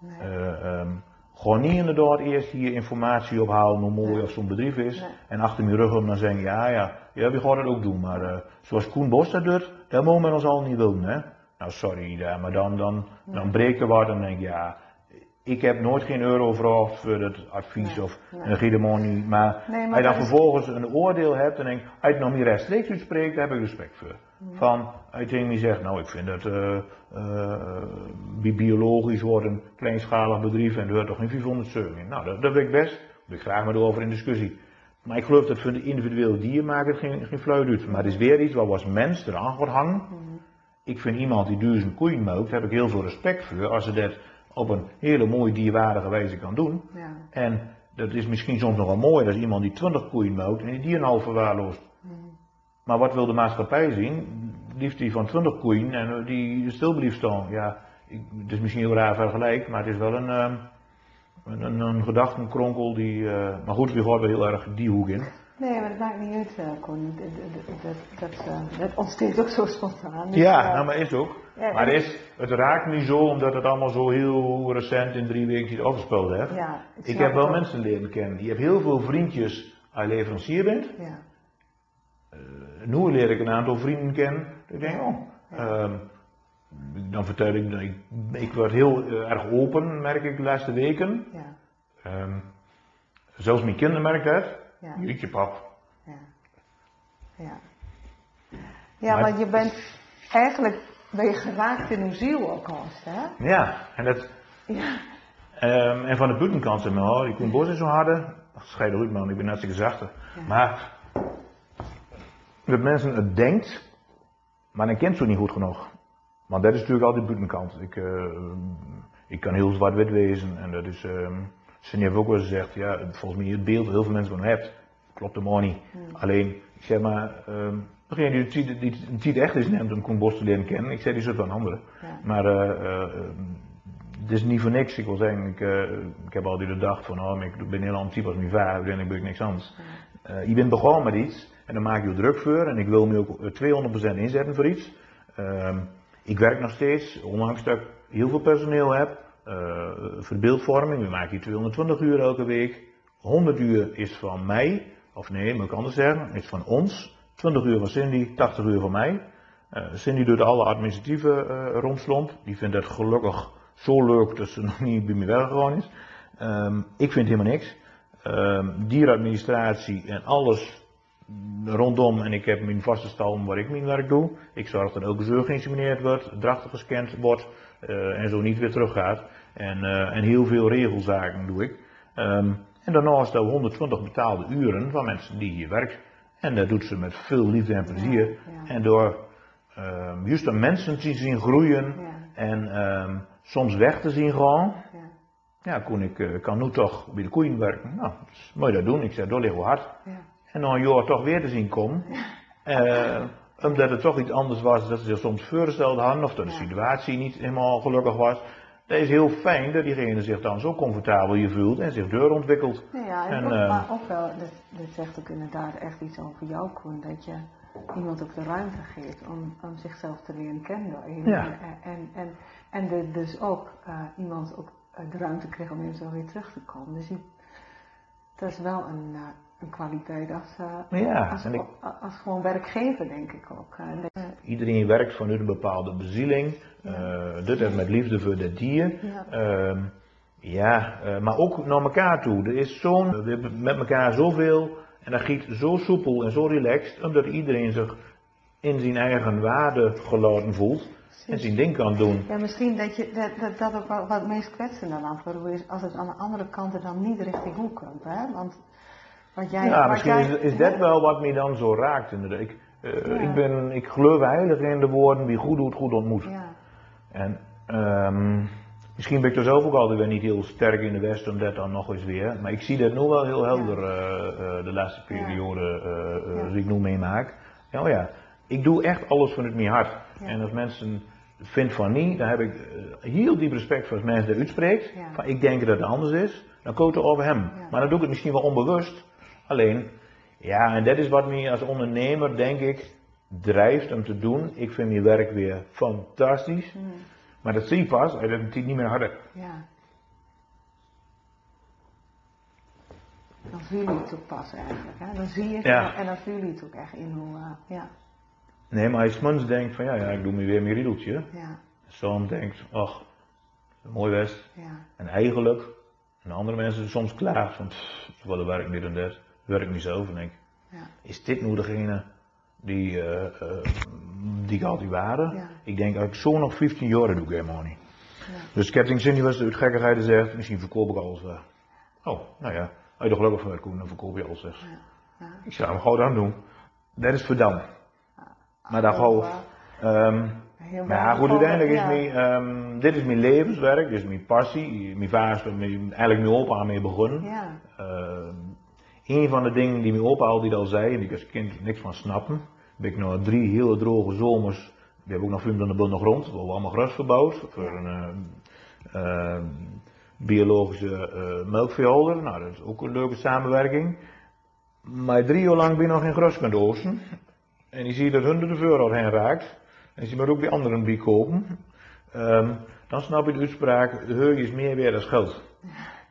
Nee.
Eh, ehm, gewoon niet inderdaad eerst hier informatie ophalen hoe mooi of zo'n bedrijf is.
Nee.
En achter mijn rug om dan zeggen, ja ja, ja we gaan dat ook doen. Maar eh, zoals Koen Bos dat doet, dat mogen we ons al niet doen. Hè? Nou sorry, ja, maar dan, dan, dan breekt er wat en denk ik, ja, ik heb nooit geen euro gevraagd voor dat advies
Nee,
of
nee.
een hegemonie. Maar,
maar
als je dan vervolgens een oordeel hebt en denk ik, als je het nog niet rechtstreeks uitspreekt, daar heb ik respect voor. Van, mij zegt, nou ik vind dat eh, eh, bi- biologisch wordt een kleinschalig bedrijf en er hoort toch geen 407 in. Nou, dat, dat wil ik best. Daar ik graag met over in discussie. Maar ik geloof dat voor de individuele dier maakt het geen, geen fluit uit. Maar het is weer iets waar we als mens eraan wordt hangen. Ik vind iemand die duizend koeien melkt, heb ik heel veel respect voor als ze dat op een hele mooie dierwaardige wijze kan doen.
Ja.
En dat is misschien soms nog wel mooi als iemand die 20 koeien melkt en die dieren al verwaarloost. Maar wat wil de maatschappij zien? Liefst die van 20 koeien en eh, die stil blijft staan. Ja, ik, het is misschien heel raar vergelijk, maar het is wel een, ehm, een, een, een gedachtenkronkel die. eh, maar goed, we wel heel erg die hoek in.
Nee, maar dat maakt niet uit, Koen. Dat, dat, dat, ontsteekt ook zo spontaan. Dus,
Ja, nou, maar is ook.
Ja,
Maar is, het raakt me zo omdat het allemaal zo heel recent in drie weken iets afgespeeld heeft.
ja,
Ik heb wel
ook.
mensen leren kennen. Je hebt heel veel vriendjes als je leverancier bent.
Ja,
Nu leer ik een aantal vrienden kennen. Ik denk, oh, ehm, dan vertel ik, ik, ik word heel eh, erg open, merk ik de laatste weken.
ja,
Ehm, zelfs mijn kinderen merken dat.
ja,
Jeetje pap.
ja. Ja, ja
Maar-
want je bent eigenlijk ben je geraakt in uw ziel ook haast, hè?
Ja, en dat...
Ja,
ehm, en van de buitenkant maar, oh, die Koen Bos is zo harde. Scheid uit man, ik ben hartstikke zachte. Maar dat mensen het denkt, maar dan kent ze niet goed genoeg. Want dat is natuurlijk altijd de buitenkant. Ik, eh, ik kan heel zwart-wit wezen en dat is, ehm Sunny heeft ook wel gezegd, ja, volgens mij het beeld dat heel veel mensen van hebt, klopt helemaal niet. Alleen, ik zeg maar, ehm degene die het ziet- die het echt is neemt om Koen Bos te leren kennen, ik zeg die soort van anderen.
Ja.
Maar eh, eh, eh, het is niet voor niks. Ik wil zeggen, ik, ik heb altijd gedacht van, oh, ik ben heel type als mijn vader, ben ik niks anders. Eh, je bent begonnen met iets en dan maak je druk voor en ik wil me ook eh, 200% inzetten voor iets. Ehm, ik werk nog steeds, ondanks dat ik heel veel personeel heb, voor beeldvorming. We maken hier 220 uur elke week. 100 uur is van mij, of nee, moet ik anders zeggen, is van ons. 20 uur van Cindy, 80 uur van mij. Eh, Cindy doet alle administratieve eh romslomp. Die vindt het gelukkig zo leuk dat ze nog niet bij me weggegaan is. Ehm, ik vind helemaal niks. Ehm, dieradministratie en alles rondom. En ik heb mijn vaste stal waar ik mijn werk doe. Ik zorg dat elke zeur geïnsemineerd wordt, drachten gescand wordt eh, en zo niet weer teruggaat. En, eh, en heel veel regelzaken doe ik. Ehm, en daarnaast we 120 betaalde uren van mensen die hier werken. En dat doet ze met veel liefde en plezier.
Ja, ja.
En door ehm juist de mensen te zien groeien
Ja.
en ehm, soms weg te zien gaan.
ja,
kon ik eh, kan nu toch bij de koeien werken. Nou, dat is mooi dat doen. Ik zeg, dat ligt wel hard.
ja.
En dan een jaar toch weer te zien komen. Eh, omdat het toch iets anders was dan ze zich soms voorgesteld hadden. Of dat de situatie niet helemaal gelukkig was. Het is heel fijn dat diegene zich dan zo comfortabel hier voelt en zich doorontwikkelt.
Nou ja, en
En, eh,
maar ook wel, dat, dat zegt ook inderdaad echt iets over jou, Koen, dat je iemand ook de ruimte geeft om, om zichzelf te leren kennen.
Ja.
En, en, en, en de- dus ook uh, iemand ook de ruimte kreeg om eventueel weer terug te komen. Dus die, dat is wel een, een kwaliteit als, uh,
Ja,
als,
en ik-
als, gewoon werkgever, denk ik ook. Uh, dat,
Iedereen werkt vanuit een bepaalde bezieling.
Ja.
Eh, dit is met liefde voor het dier.
Ja.
Ehm, ja, eh, maar ook naar elkaar toe. Er is zo'n, we hebben met elkaar zoveel en dat giet zo soepel en zo relaxed, omdat iedereen zich in zijn eigen waarde gelaten voelt en zijn ding kan doen.
Ja, misschien dat je, dat, dat, dat ook wel wat het meest kwetsende dan voor is als het aan de andere kant er dan niet richting hoe komt, hè? Want wat jij,
Ja, misschien
jij,
is, is dat wel wat mij dan zo raakt. inderdaad. Ik,
Ja.
ik, ben, ik geloof heilig in de woorden wie goed doet, goed ontmoet.
Ja,
En ehm, Misschien ben ik er zelf ook altijd weer niet heel sterk in de Westen, om dat dan nog eens weer. Maar ik zie dat nu wel heel helder eh, eh, de laatste periode die ik nu meemaak. Ja, oh ja, ik doe echt alles vanuit mijn hart. En als mensen vindt van niet, dan heb ik heel diep respect voor als mensen dat uitspreekt. Van ik denk dat het anders is, dan komt het over hem. Maar dan doe ik het misschien wel onbewust. Alleen, ja, en dat is wat mij als ondernemer, denk ik, drijft om te doen. Ik vind mijn werk weer fantastisch.
Hmm.
Maar dat zie je pas als dat natuurlijk niet meer harder.
Ja. Dan voel je het ook pas eigenlijk. Hè? Dan zie je het
Ja.
en dan voel je het ook echt in hoe. eh, ja,
Nee, maar als je denkt van ja, ja, ik doe me weer mijn riedeltje.
ja,
Soms denkt, ach, mooi best.
ja,
En eigenlijk, en andere mensen soms van, pff, wat een werk meer dan dat. Werk niet zo. En denk,
ja,
is dit nou degene die, eh, eh, die ik altijd waren?
Ja.
Ik denk, als ik zo nog 15 jaar doe ik helemaal niet.
ja.
Dus tegen Cindy was uit gekkigheid gezegd, misschien verkoop ik alles wel. Oh, nou ja, als je er gelukkig van werd, Koen, dan verkoop je alles
ja.
Ik zou hem gewoon aan doen. Dat is verdampt. Maar dat
Oh,
gewoon.
wauw.
ehm, maar ja, goed, uiteindelijk is mijn, ehm, dit is mijn levenswerk, dit is mijn passie. Mijn mee- eigenlijk mijn opa mee begonnen.
Ja,
Ehm, een van de dingen die mijn opa altijd al zei, en die ik als kind niks van snappen, ben ik nog drie hele droge zomers, die hebben ook nog veel aan de bunde grond, we hebben allemaal gras verbouwd voor een ehm, biologische eh melkveehouder. Nou, dat is ook een leuke samenwerking. Maar drie jaar lang ben je nog geen gras kunt oosten. En je ziet dat honderden euro heen raakt. En je ziet maar ook die anderen die kopen. Ehm, dan snap je de uitspraak, heu is meer weer dan geld.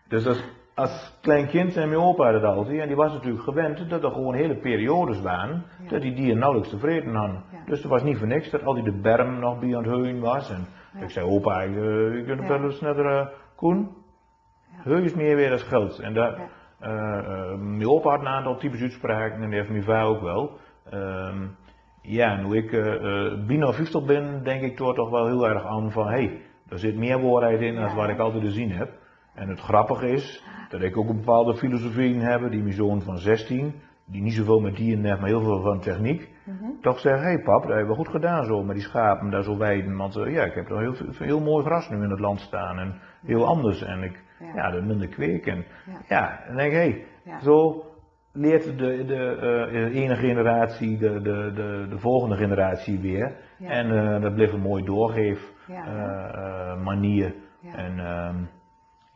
Dus als, als klein kind zei mijn opa dat altijd. En die was natuurlijk gewend dat er gewoon hele periodes waren.
Ja.
Dat die dieren nauwelijks tevreden hadden.
Ja.
Dus er was niet voor niks dat altijd de berm nog bij aan het was. En
Ja.
ik zei, opa, ik, eh, ik kunt wel eens uh, Koen. Heu is meer weer dan geld. En dat, eh, eh, mijn opa had een aantal types uitspraken en die heeft mijn vader ook wel. Ehm, ja, nu ik uh, bijna 50 ben, denk ik toch toch wel heel erg aan van, hé, hey, er zit meer waarheid in dan wat ik altijd gezien heb. En het grappige is dat ik ook een bepaalde filosofie in heb, die mijn zoon van 16, die niet zoveel met dieren heeft, maar heel veel van techniek,
Mhm.
toch zegt, hé hey pap, dat hebben we goed gedaan zo, met die schapen daar zo weiden, want eh, ja, ik heb er heel, heel mooi gras nu in het land staan en heel anders en ik,
Ja.
ja, de minder kweek en
Ja.
ja, dan denk ik, hé, hey, zo leert de, de eh, ene generatie de, de, de, de volgende generatie weer.
Ja.
En eh, dat bleef een mooi doorgeef
Ja.
manier. En ehm,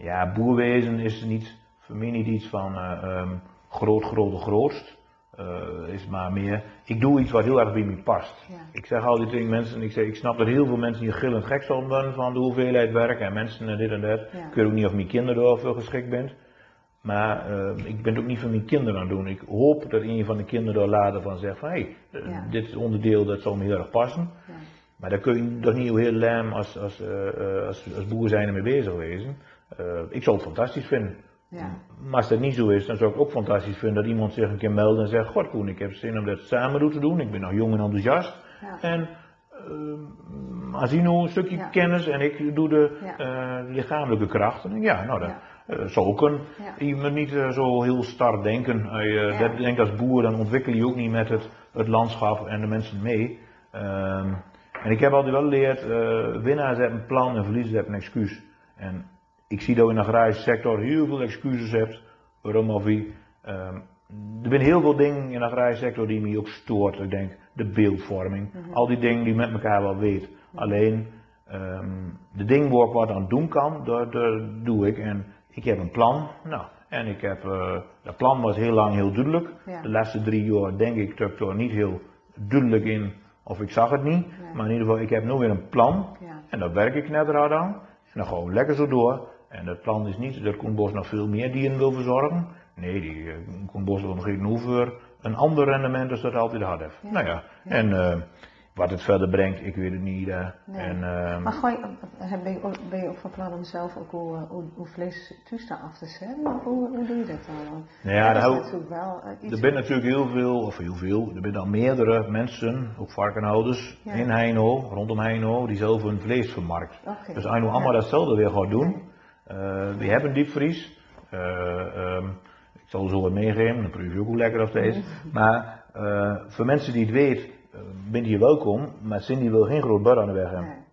ja, boerwezen is niet, voor mij niet iets van ehm, groot, grote, grootst. Eh, is maar meer, ik doe iets wat heel erg bij me past.
Ja.
Ik zeg altijd tegen mensen, ik, zeg, ik snap dat heel veel mensen hier gillend gek zullen worden van de hoeveelheid werk en mensen en dit en dat.
Ja.
Ik weet ook niet of mijn kinderen daarvoor geschikt bent. Maar eh, ik ben het ook niet voor mijn kinderen aan het doen. Ik hoop dat een van de kinderen daar later van zegt van hé, hey, eh,
Ja.
dit is onderdeel dat zal me heel erg passen. Maar daar kun je toch niet heel lam als, als, als, als boer zijn ermee bezig wezen. Eh, ik zou het fantastisch vinden.
Ja.
Maar als dat niet zo is, dan zou ik ook fantastisch vinden dat iemand zich een keer meldt en zegt: God Koen, ik heb zin om dat samen te doen. Ik ben nog jong en enthousiast.
Ja.
En uh, Asino een stukje
Ja.
kennis en ik doe de eh, lichamelijke krachten. En ja, nou dat eh, zou ook.
Ja.
Je moet niet zo heel star denken. Je dat denkt als boer, dan ontwikkel je ook niet met het, het landschap en de mensen mee. Ehm, en ik heb altijd wel geleerd, winnaars hebben een plan en verliezers hebben een excuus. En ik zie dat je in de agrarische sector heel veel excuses hebt, waarom of wie. Ehm, er zijn heel veel dingen in de agrarische sector die me ook stoort. Ik denk, de beeldvorming,
Mhm.
al die dingen die met elkaar wel weet. Alleen, ehm, de dingen waar ik wat aan doen kan, dat, dat doe ik. En ik heb een plan, nou, en ik heb, eh, dat plan was heel lang heel duidelijk.
Ja.
De laatste drie jaar denk ik dat ik er niet heel duidelijk in, of ik zag het niet.
Nee.
Maar in ieder geval, ik heb nu weer een plan.
Ja.
En daar werk ik net hard aan. En dan we lekker zo door. En dat plan is niet dat Koen Bos nog veel meer dieren wil verzorgen. Nee, die uh, Koen Bos wil nog geen over een ander rendement als dat hij altijd had heeft.
Ja.
Nou ja,
Ja.
en eh, wat het verder brengt, ik weet het niet. eh.
Nee.
En, ehm,
Maar gooi, ben, je ook, ben je ook van plan om zelf ook hoe, hoe, hoe vlees te af te zetten? Of Hoe, hoe doe je dat dan?
Nou ja,
dat natuurlijk wel iets.
er zijn natuurlijk heel veel, of heel veel, er zijn al meerdere mensen, ook varkenhouders, in Heino, rondom Heino, die zelf hun vlees vermarkt.
Oké.
Dus als je nu allemaal datzelfde weer gaat doen,
Nee.
eh, we hebben diepvries. Eh, ehm, ik zal er zo wat meegeven, dan proef je ook hoe lekker dat is. Maar eh, voor mensen die het weten, bent je welkom, maar Cindy wil geen groot bord aan de weg hebben.
Nee.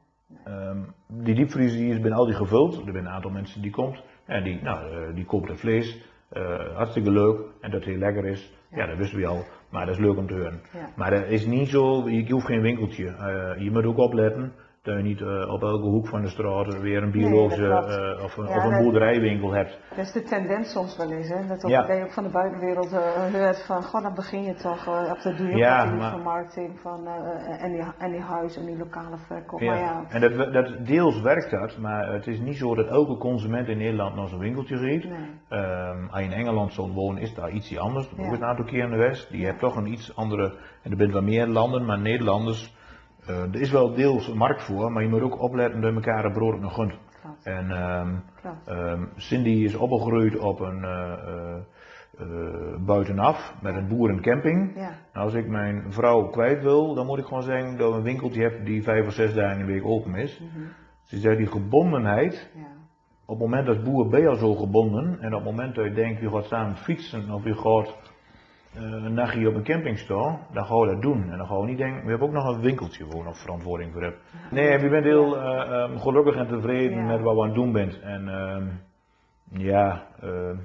Ehm, die diepvries die is binnen al die gevuld. Er zijn een aantal mensen die komt en die, nou, eh, die koopt het vlees. Eh, hartstikke leuk en dat het heel lekker is. Ja, dat wisten we al. Maar dat is leuk om te horen.
Ja.
Maar dat is niet zo, je hoeft geen winkeltje. Eh, je moet ook opletten dat je niet eh, op elke hoek van de straat weer een biologische
dat
eh, of, een-
Ja,
of een
dat-
boerderijwinkel hebt.
Dat is de tendens soms wel eens, hè? Dat, ook,
Ja.
dat je ook van de buitenwereld eh, hoort van, god, dan begin je toch, op de doe je
Ja, maar-
vermarkting van, en, die, en die huis en die lokale verkoop.
Ja.
Maar ja,
En dat, dat, deels werkt dat, maar het is niet zo dat elke consument in Nederland naar zo'n winkeltje ziet.
nee.
Ehm, als je in Engeland zou wonen, is daar iets anders. Dat ook een aantal keer in de West. Die heeft toch een iets andere. En er zijn wel meer landen, maar Nederlanders. Eh, er is wel deels markt voor, maar je moet ook opletten dat elkaar het brood nog gunt.
Klopt,
En ehm, Cindy is opgegroeid op een eh, eh, buitenaf met een boerencamping.
Ja,
Nou, als ik mijn vrouw kwijt wil, dan moet ik gewoon zeggen dat we een winkeltje hebben die vijf of zes dagen in de week open is.
mhm,
Ze zegt die gebondenheid,
ja,
op het moment dat boer ben je al zo gebonden, en op het moment dat je denkt, je gaat samen fietsen of je gaat een nachtje op een camping staan, dan gaan we dat doen. En dan gaan we niet denken, we hebben ook nog een winkeltje waar we nog verantwoording voor hebben. Nee, je bent heel eh, ehm, gelukkig en tevreden
Ja.
met wat we aan het doen bent. En ehm, ja, ehm,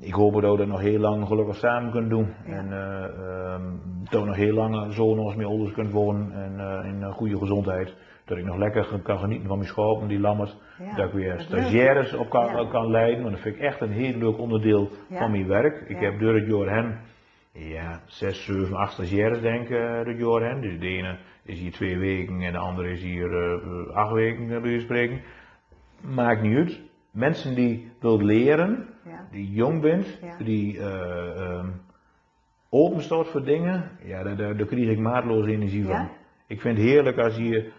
ik hoop dat we dat nog heel lang gelukkig samen kunnen doen.
Ja.
En eh, ehm, dat we nog heel lang zo nog eens met ouders kunnen wonen en eh, in eh, goede gezondheid. Dat ik nog lekker kan genieten van mijn schapen, die lammers.
ja.
Dat ik weer stagiaires op kan,
Ja.
kan leiden, want dat vind ik echt een heel leuk onderdeel
Ja.
van mijn werk. Ik heb door het jaar ja, zes, zeven, acht stagiaires denk ik, eh, door het jaar heen. Dus de ene is hier twee weken en de andere is hier eh, acht weken, bij van spreken. Maakt niet uit. Mensen die wilt leren, die jong bent, die eh, ehm, open staat voor dingen, ja, daar, daar, daar krijg ik maatloos energie van.
Ja?
Ik vind het heerlijk als je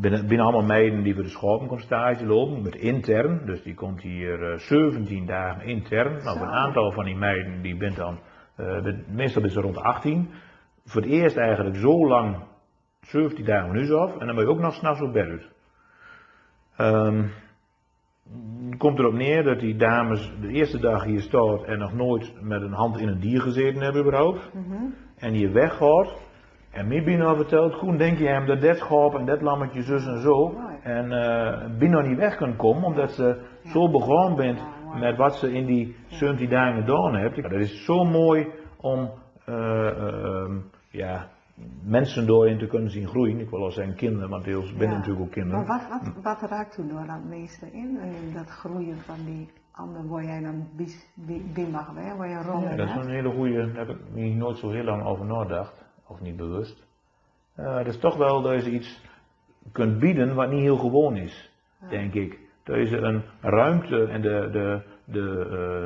binnen, binnen allemaal meiden die voor de schapen komt stage lopen, met intern, dus die komt hier eh, 17 dagen intern. Nou, een aantal van die meiden die bent dan, eh, meestal is ze rond de 18. Voor het eerst eigenlijk zo lang 17 dagen huis af en dan ben je ook nog s'nachts op bed uit. Ehm, het komt erop neer dat die dames de eerste dag hier staat en nog nooit met een hand in een dier gezeten hebben überhaupt.
mhm,
En hier weggaat. En mij Bino vertelt, Koen, denk je hem dat dat schaap en dat lammetje zus en zo. En eh Bino niet weg kan komen omdat ze zo begaan bent met wat ze in die 17 dagen gedaan. Ja, dat is zo mooi om eh, eh, ehm, ja, mensen doorin te kunnen zien groeien. Ik wil al zeggen kinderen, want deels ben
Ja.
natuurlijk ook kinderen.
Maar wat, wat, wat raakt u door dat meeste in? In dat groeien van die anderen waar jij dan bis- bi- bij mag hè? waar je rol
Ja, dat is
hebt?
een hele goede, daar heb ik niet nooit zo heel lang over nagedacht, of niet bewust. Eh dat is toch wel dat je iets kunt bieden wat niet heel gewoon is, denk ik. Dat je ze een ruimte en de, de, de,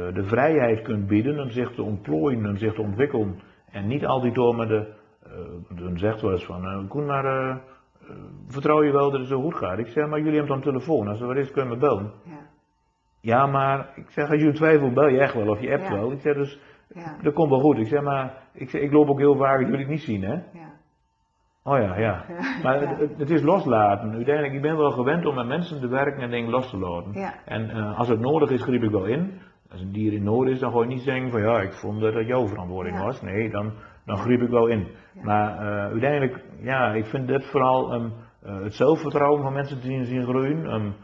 eh, de vrijheid kunt bieden om zich te ontplooien, om zich te ontwikkelen. En niet altijd door met de, eh, dan zegt wel eens van, eh Koen, maar eh, eh, vertrouw je wel dat het zo goed gaat? Ik zeg, maar jullie hebben dan telefoon, als er wat is kun je me bellen.
Ja,
Ja, maar ik zeg, als je twijfelt, bel je echt wel of je appt
Ja.
wel. Ik zeg dus, dat komt wel goed. Ik zeg maar, ik, ik loop ook heel vaak, jullie het niet zien, hè?
ja.
Oh ja, ja. Maar het, het- het is loslaten. Uiteindelijk, ik ben wel gewend om met mensen te werken en dingen los te laten.
Ja.
En eh, als het nodig is, grijp ik wel in. Als een dier in nood is, dan ga je niet zeggen van ja, ik vond dat dat jouw verantwoording
Ja.
was. Nee, dan, dan grijp ik wel in. Maar eh, uiteindelijk, ja, ik vind dit vooral um, het zelfvertrouwen van mensen te zien, zien groeien. Um,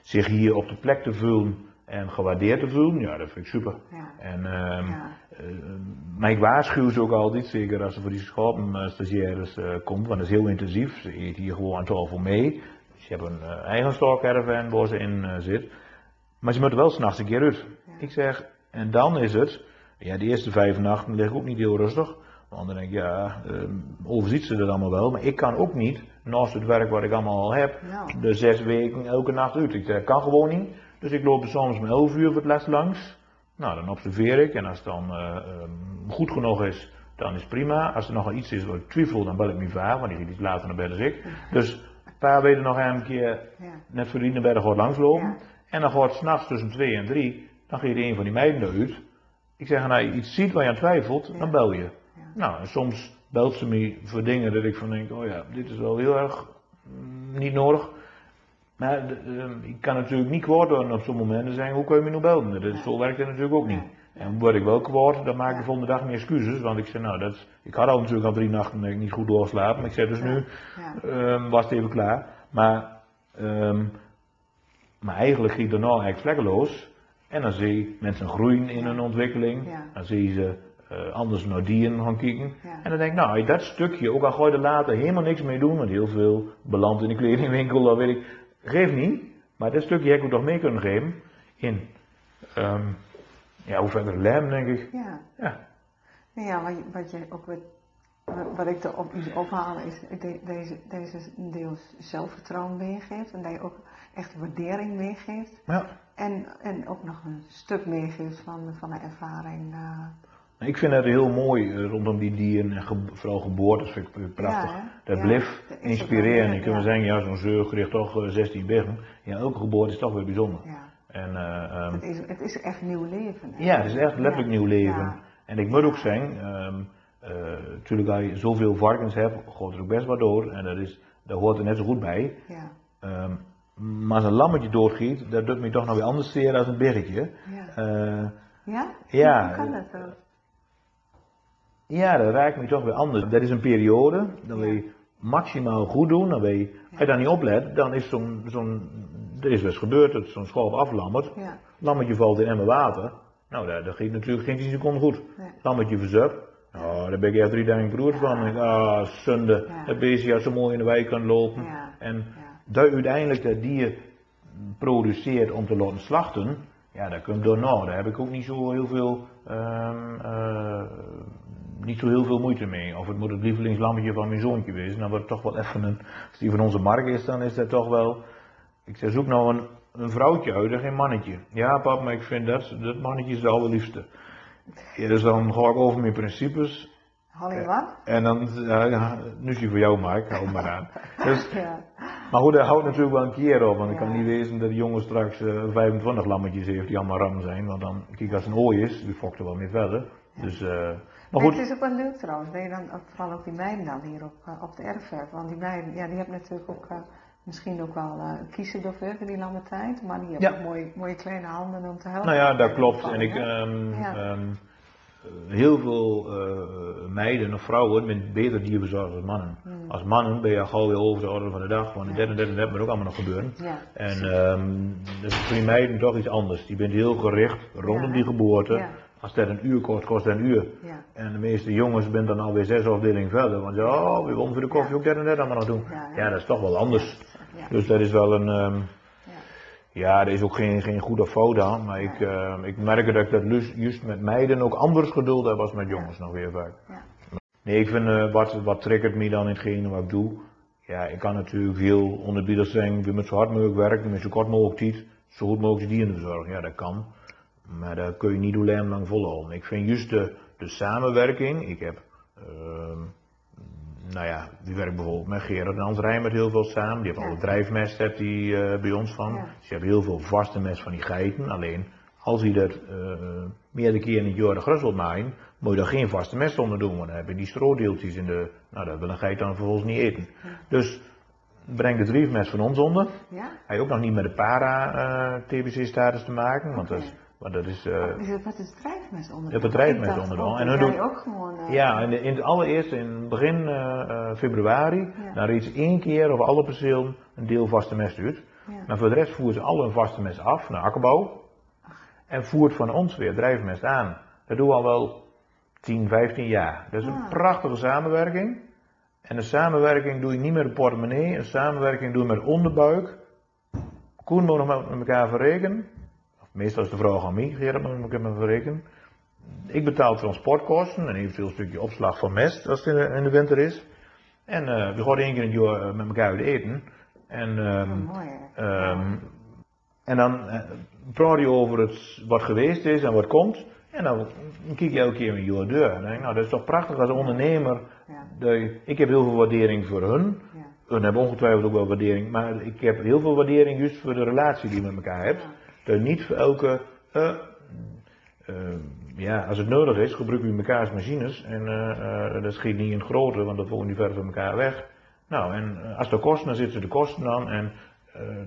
zich hier op de plek te voelen en gewaardeerd te voelen. Ja, dat vind ik super.
Ja.
En,
Ja.
Eh, maar ik waarschuw ze ook altijd, zeker als ze voor die schapenstagiaires eh komt, want dat is heel intensief. Ze eet hier gewoon aan tafel mee. Ze hebben een eh, eigen staalcaravan waar ze in eh, zit. Maar ze moeten wel s'nachts een keer uit.
Ja.
Ik zeg, en dan is het, ja, de eerste vijf nachten lig ik ook niet heel rustig. Want dan denk ik, ja, eh, overziet ze dat allemaal wel. Maar ik kan ook niet, naast het werk wat ik allemaal al heb,
Nou.
de zes weken elke nacht uit. Ik zeg, kan gewoon niet. Dus ik loop er soms om 11 uur voor het les langs. Nou, dan observeer ik. En als het dan eh, ehm, goed genoeg is, dan is het prima. Als er nog wel iets is waar ik twijfel, dan bel ik mijn vader, want die gaat iets later naar bed als ik. Dus pa weet er nog een keer
Ja.
net voor die naar bed gaat langslopen.
Ja.
En dan gaat s'nachts tussen 2 en 3, dan gaat een van die meiden eruit. Ik zeg, nou, je iets ziet waar je aan twijfelt,
Ja.
dan bel je. Nou, en soms belt ze me voor dingen dat ik van denk, oh ja, dit is wel heel erg mm, niet nodig. Maar de- ehm, ik kan natuurlijk niet kwaad worden op zo'n moment en zeggen, hoe kun je me nou belden? Dat, is- zo werkt het natuurlijk ook niet. En word ik wel kwaad, dan maak ik de volgende dag meer excuses. Want ik zei, nou, dat, ik had al natuurlijk al drie nachten eh, niet goed doorslapen. Maar ik zei dus nu, ehm, was het even klaar. Maar, ehm, maar eigenlijk ging het daarna eigenlijk vlekkeloos. En dan zie je mensen groeien in hun ontwikkeling. Dan zie je ze eh, anders naar dieren gaan kijken.
Ja.
En dan denk ik, nou, dat stukje, ook al ga je er later helemaal niks mee doen, want heel veel belandt in de kledingwinkel, dat weet ik. Geef niet, maar dat stukje heb ik toch mee kunnen geven in, ehm, ja, hoe verder lem, denk ik.
Ja.
Ja,
Nou ja, wat, je- wat je ook wat, ik er op moet ophalen is de- deze, deze deels zelfvertrouwen meegeeft en dat je ook echt waardering meegeeft
ja.
en, en ook nog een stuk meegeeft van, van de ervaring. eh,
Ik vind het heel mooi eh, rondom die dieren en ge- vooral geboortes vind ik prachtig.
Ja,
dat
Ja,
blijft inspireren. kunt wel
ja.
zeggen, ja, zo'n zeug richt toch eh, 16 bergen. Ja, elke geboorte is toch weer bijzonder.
ja.
En, eh, ehm,
Het, is, het is echt nieuw leven. hè?
Ja, het is echt letterlijk nieuw leven. En ik moet ook zeggen, ehm eh, natuurlijk als je zoveel varkens hebt, gaat er ook best wat door. En dat, is, dat hoort er net zo goed bij.
Ja,
Ehm, maar als een lammetje doorgiet, dat doet me toch nog weer anders zeer dan een bergje.
ja.
Eh,
Ja?
Ja.
Hoe kan dat zo?
Ja, dat raakt me toch weer anders. Dat is een periode, dat wil je maximaal goed doen. Dan wil je, als je daar niet oplet, dan is zo'n, zo'n er is wel eens gebeurd dat zo'n schoof aflammert.
Ja,
Lammetje valt in emmer water. Nou, dat, dat gaat natuurlijk geen 10 seconden goed.
nee.
Lammetje verzupt. Nou, daar ben ik echt drie dagen broer van. Ik ah, zonde.
Ja.
Dat beestje had zo mooi in de wijk kan lopen.
Ja.
En dat uiteindelijk dat dier produceert om te laten slachten, ja, dat komt door nou. Daar heb ik ook niet zo heel veel, ehm, eh, niet zo heel veel moeite mee. Of het moet het lievelingslammetje van mijn zoontje wezen, dan wordt het toch wel even een, als die van onze markt is, dan is dat toch wel, ik zeg, zoek nou een, een vrouwtje uit en geen mannetje. Ja pap, maar ik vind dat, dat mannetje is de allerliefste. Ja, dus dan ga ik over mijn principes.
Holly wat?
En dan, ja, nu is die voor jou Mark, hou maar aan. Dus,
Ja.
maar goed, dat houdt natuurlijk wel een keer op, want ik kan niet wezen dat de jongen straks eh, 25 lammetjes heeft die allemaal ram zijn, want dan, kijk als een ooi is, die fokt er wel mee verder. Dus, eh, maar goed,
het is ook wel leuk trouwens, dat je dan ook, vooral ook die meiden dan hier op, eh, op de erf hebt. Want die meiden, ja, die hebben natuurlijk ook eh, misschien ook wel eh kiezen door voor die lange tijd. Maar die hebben
Ja.
ook mooie, mooie kleine handen om te helpen.
nou ja, dat klopt. En ik, ehm,
Ja.
ehm, eh, heel veel meiden of vrouwen zijn beter dierbezorgd als mannen.
Hmm.
Als mannen ben je gauw weer over de orde van de dag, want
Ja.
dit en dit en moet ook allemaal nog gebeuren.
Ja.
En dat is voor die meiden toch iets anders. Die bent heel gericht rondom die geboorte. Als dat een uur kost, kost dat een uur.
Ja.
En de meeste jongens zijn dan alweer zes afdelingen verder. Want ja, oh, we willen voor de koffie ook dit en dit allemaal nog doen.
Ja,
dat is toch wel anders. Dus dat is wel een, ehm,
Ja.
ja, er is ook geen, geen goed of fout aan. Maar ik, ehm, ik merk dat ik dat juist met meiden ook anders geduld heb als met jongens nog weer vaak.
Ja.
Nee, ik vind, eh, wat, wat triggert me dan in hetgene wat ik doe? Ja, ik kan natuurlijk veel onderbieders zeggen, ik wil met zo hard mogelijk werken, met zo kort mogelijk tijd, zo goed mogelijk de dieren verzorgen. Ja, dat kan. Maar dat kun je niet hoe lang volhouden. Ik vind juist de, de samenwerking, ik heb, ehm, nou ja, die werkt bijvoorbeeld met Gerard en Hans Rijn met heel veel samen. Die hebben
Ja.
alle drijfmest hebt die, eh, bij ons van.
Ja.
Ze hebben heel veel vaste mest van die geiten. Alleen, als je dat eh meerdere keren in het jaar de gras wilt maaien, moet je daar geen vaste mest onder doen. Want dan heb je die stroodeeltjes in de, nou dat wil een geit dan vervolgens niet eten. Dus breng de drijfmest van ons onder.
Ja?
Hij heeft ook nog niet met de para-TBC-status te maken, want dat is, want dat is eh,
Is is het drijfmes onder?
Het drijfmes
Ik dacht
onder dan.
ook
En
gewoon... eh,
ja, in, de- in het allereerste, in begin eh, eh, februari,
Ja.
dan reed ze één keer over alle percelen een deel vaste mest uit.
Ja.
Maar voor de rest voeren ze alle hun vaste mest af naar akkerbouw. En voert van ons weer drijfmest aan. Dat doen we al wel 10, 15 jaar. Dat is een
Ah.
prachtige samenwerking. En een samenwerking doe je niet met de portemonnee, een samenwerking doe je met de onderbuik. Koen moet nog met met elkaar verrekenen. Meestal is de vraag aan mij, Gerard moet met elkaar verrekenen. Ik betaal transportkosten en eventueel een stukje opslag van mest als het in de, in winter is. En eh, we gaan één keer in het jaar eh, met elkaar uit eten. En, ehm,
Oh, mooi?
Ehm, en dan eh, praat je over het, wat geweest is en wat komt. En dan kijk je elke keer met je deur. En denk ik, nou, dat is toch prachtig als ondernemer.
Ja.
Ik heb heel veel waardering voor hun.
Ja.
Hun hebben ongetwijfeld ook wel waardering. Maar ik heb heel veel waardering juist voor de relatie die je met elkaar hebt.
Ja.
Niet voor elke. eh, eh, ja, als het nodig is, gebruiken we mekaars machines. En eh, dat schiet niet in grote, want dat wonen die ver van elkaar weg. Nou, en als er kosten, dan zitten de kosten dan. En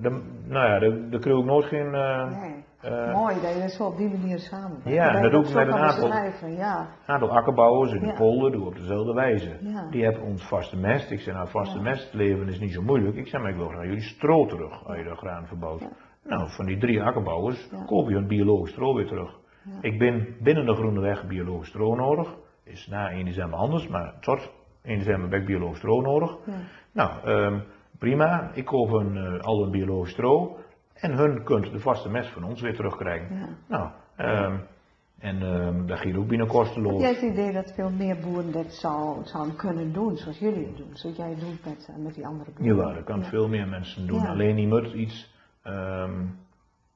dan, nou ja, daar krijg ik nooit geen,
Nee.
Eh,
Mooi dat je zo op die manier samen
Ja, dat doe ik met een aantal-
Ja,
aantal akkerbouwers in de
Ja.
polder doen op dezelfde wijze.
Ja.
Die hebben ons vaste mest. Ik zeg, nou, vaste mest leven is niet zo moeilijk. Ik zeg, maar ik wil graag jullie stro terug, als je dat graan verbouwt. Nou, van die drie akkerbouwers
Ja.
koop je hun biologisch stro weer terug.
Ja.
Ik ben binnen de Groene Weg biologisch stro nodig. Is na 1 december anders, maar tot 1 december ben ik biologisch stro nodig.
ja.
Nou, ehm, prima. Ik koop hun eh, al hun biologisch stro. En hun kunt de vaste mest van ons weer terugkrijgen. Nou, ehm, en ehm dat gaat ook binnen kosteloos.
Heb jij het idee dat veel meer boeren dat zou, zouden kunnen doen, zoals jullie het doen, zoals jij het doet met, eh, met die andere boeren?
Jawel, dat kan veel meer mensen doen. Alleen je moet iets, ehm,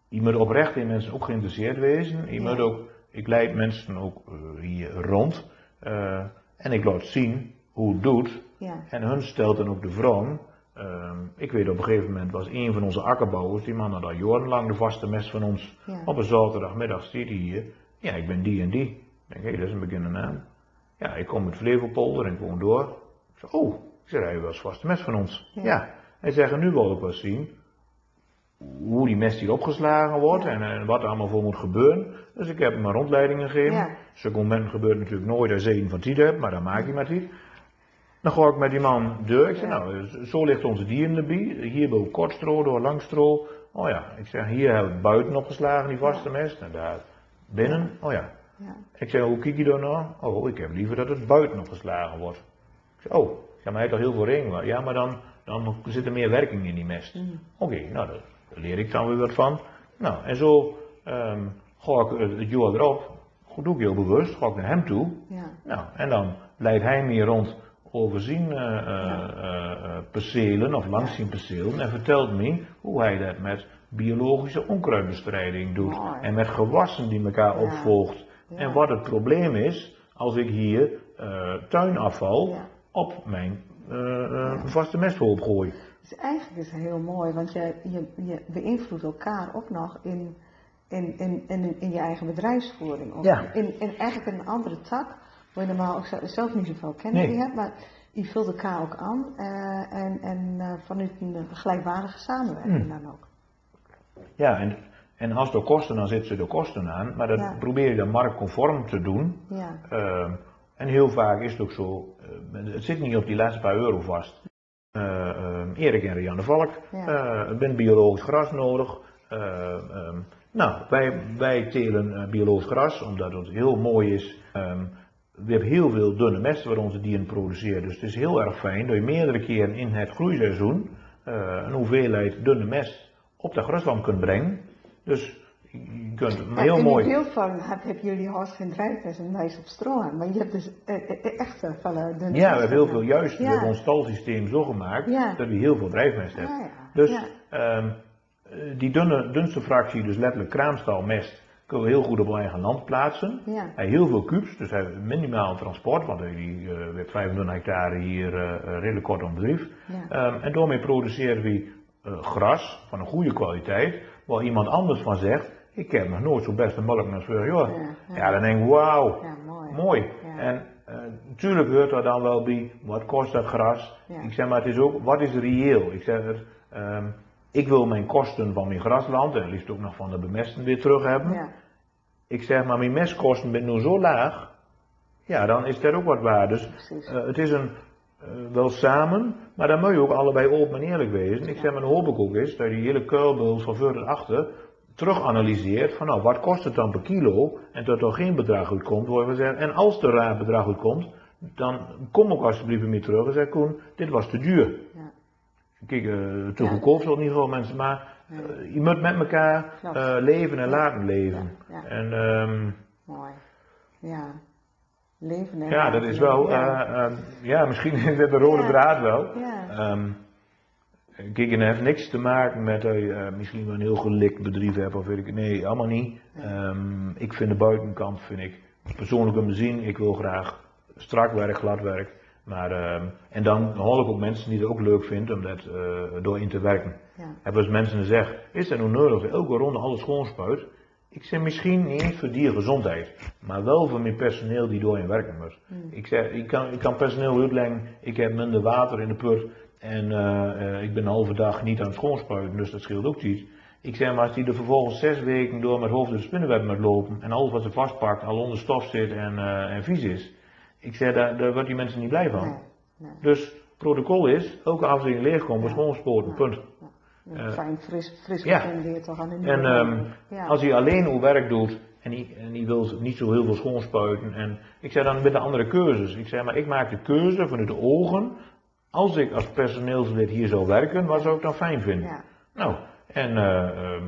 je moet oprecht in mensen ook geïnteresseerd wezen. Je moet ook, ik leid mensen ook eh, hier rond. eh, en ik laat zien hoe het doet.
Ja,
En hun stelt dan ook de vraag. ehm, ik weet op een gegeven moment was een van onze akkerbouwers, die man had al jarenlang de vaste mest van ons.
ja.
Op een zaterdagmiddag stiet hij hier. Ja, ik ben die en die. Ik denk, hé, dat is een bekende naam. Ja, ik kom uit Flevopolder en ik woon door. Ik zeg, oh, ik zeg, hij was vaste mest van ons.
Ja.
Ja. Hij zegt, nu wil ik wel zien hoe die mest hier opgeslagen wordt
Ja.
en, en wat er allemaal voor moet gebeuren. Dus ik heb hem een rondleiding gegeven.
Ja.
Gebeurt natuurlijk nooit als je een van tijd hebt, maar dan maak je met iets. Dan ga ik met die man deur. Ik zeg,
Ja.
nou, zo ligt onze dieren erbij. Hier wil kort stro door, lang stro. Oh ja, ik zeg, hier hebben we buiten opgeslagen, die vaste mest. En daar binnen, oh ja.
ja.
Ik zeg, hoe kijk je daar naar? Oh, ik heb liever dat het buiten opgeslagen wordt. Ik zeg, oh, ik zeg, maar hij heeft toch heel veel regen? Ja, maar dan, dan zit er meer werking in die mest.
Mm.
Oké, nou, daar leer ik dan weer wat van. Nou, en zo ga ik het jaar erop, goed doe ik heel bewust, ga ik naar hem toe.
ja.
Nou, en dan leidt hij me rond overzien eh, percelen of langs zien percelen en vertelt me hoe hij dat met biologische onkruidbestrijding doet.
Mooi.
En met gewassen die elkaar
Ja.
opvolgt.
Ja.
En wat het probleem is als ik hier tuinafval op mijn vaste mesthoop gooi.
Dus eigenlijk is het heel mooi, want je, je, je beïnvloedt elkaar ook nog in, in, in, in, in je eigen bedrijfsvoering. Of
Ja.
in, in eigenlijk een andere tak, waar je normaal ook zelf niet zoveel kennis
Nee.
hebt, maar je vult elkaar ook aan eh, en, en eh, vanuit een gelijkwaardige samenwerking
Hmm.
dan ook.
Ja, en, en als er kosten, dan zitten ze de kosten aan. Maar dat
Ja.
probeer je dan marktconform te doen.
Ja,
Ehm, en heel vaak is het ook zo, eh, het zit niet op die laatste paar euro vast. Eh, ehm, Erik en Rianne Valk,
Ja.
eh, ben biologisch gras nodig. Eh, ehm, nou, wij, wij telen biologisch gras, omdat het heel mooi is. Ehm, we hebben heel veel dunne mest waar onze dieren produceren. Dus het is heel erg fijn dat je meerdere keren in het groeiseizoen een hoeveelheid dunne mest op de grasland kunt brengen. Dus kunt maar heel
in
mooi.
die beeldvorming heb, hebben jullie haast geen drijfmest en wijs op stro aan, maar je hebt dus eh, eh, eh, echt eh, van eh, dunne
Ja, we hebben heel veel juist.
Ja.
ons stalsysteem zo gemaakt
Ja.
dat we heel veel drijfmest hebben.
Ah, ja.
Dus ehm, eh, die dunne, dunste fractie, dus letterlijk kraamstalmest, kunnen we heel goed op eigen land plaatsen. Hij heeft heel veel kubus, dus hij heeft minimaal transport, want hij we hebben 25 hectare hier redelijk kort om bedrijf.
Ja.
Ehm, en daarmee produceren we gras van een goede kwaliteit, waar iemand anders van zegt, ik heb nog nooit zo best een melk als vorig jaar.
Ja,
Ja,
ja.
dan denk ik, wauw,
Ja, mooi.
En eh, natuurlijk hoort er dan wel bij, wat kost dat gras? Ik zeg maar, het is ook, wat is reëel? Ik zeg er, ehm, ik wil mijn kosten van mijn grasland, en liefst ook nog van de bemesten weer terug hebben.
Ja.
Ik zeg maar, mijn mestkosten zijn nu zo laag, ja, dan is dat ook wat waar. Dus eh, het is een, eh, wel samen, maar dan moet je ook allebei open en eerlijk wezen. Ik zeg maar, dan hoop ik ook eens dat die hele kuilbul van voor tot achter terug analyseert van nou, wat kost het dan per kilo en dat er geen bedrag uitkomt, waar we zeggen, en als er een raar bedrag uitkomt, dan kom ook alsjeblieft weer terug en zeg Koen, dit was te duur.
Ja.
Kijk, eh, te
Ja.
goedkoop zal het niet mensen, maar eh, je moet met elkaar eh, leven en laten leven. En ehm,
Mooi. Ja. Leven en
ja, dat is wel,
Ja.
eh, eh, ja, misschien is dat de rode draad wel.
ja.
Ehm kijk, en dat heeft niks te maken met dat je eh, misschien wel een heel gelikt bedrijf hebt of weet ik Nee, allemaal niet. Ehm, ik vind de buitenkant, vind ik persoonlijk om te zien. Ik wil graag strak werk, glad werk. Maar, ehm, en dan hoor ik ook mensen die het ook leuk vinden om dat eh, door in te werken.
ja.
Wel eens mensen zeggen, is dat nou nodig dat elke ronde alles schoonspuit? Ik zeg misschien niet eens voor diergezondheid, maar wel voor mijn personeel die door in werken moet.
Hmm.
Ik zeg, ik kan, ik kan personeel uitleggen, ik heb minder water in de put en eh, eh, ik ben een halve dag niet aan het schoonspuiten, dus dat scheelt ook iets. Ik zeg maar, als die er vervolgens zes weken door met hoofd de spinnenweb moet lopen en alles wat ze vastpakt al onder stof zit en, eh, en vies is. Ik zeg, daar, daar wordt die mensen niet blij van.
Nee, nee.
Dus protocol is, elke afdeling leegkomen,
Ja.
schoonspoten, punt.
Ja, fijn, fris, fris
ja.
gefundeerd toch aan de
En ehm,
ja.
als hij alleen uw werk doet en hij, en hij wil niet zo heel veel schoonspuiten. En ik zeg dan met de andere keuzes. Ik zeg maar, ik maak de keuze vanuit de ogen. Als ik als personeelslid hier zou werken, wat zou ik dan fijn vinden?
ja.
Nou, en eh, ehm,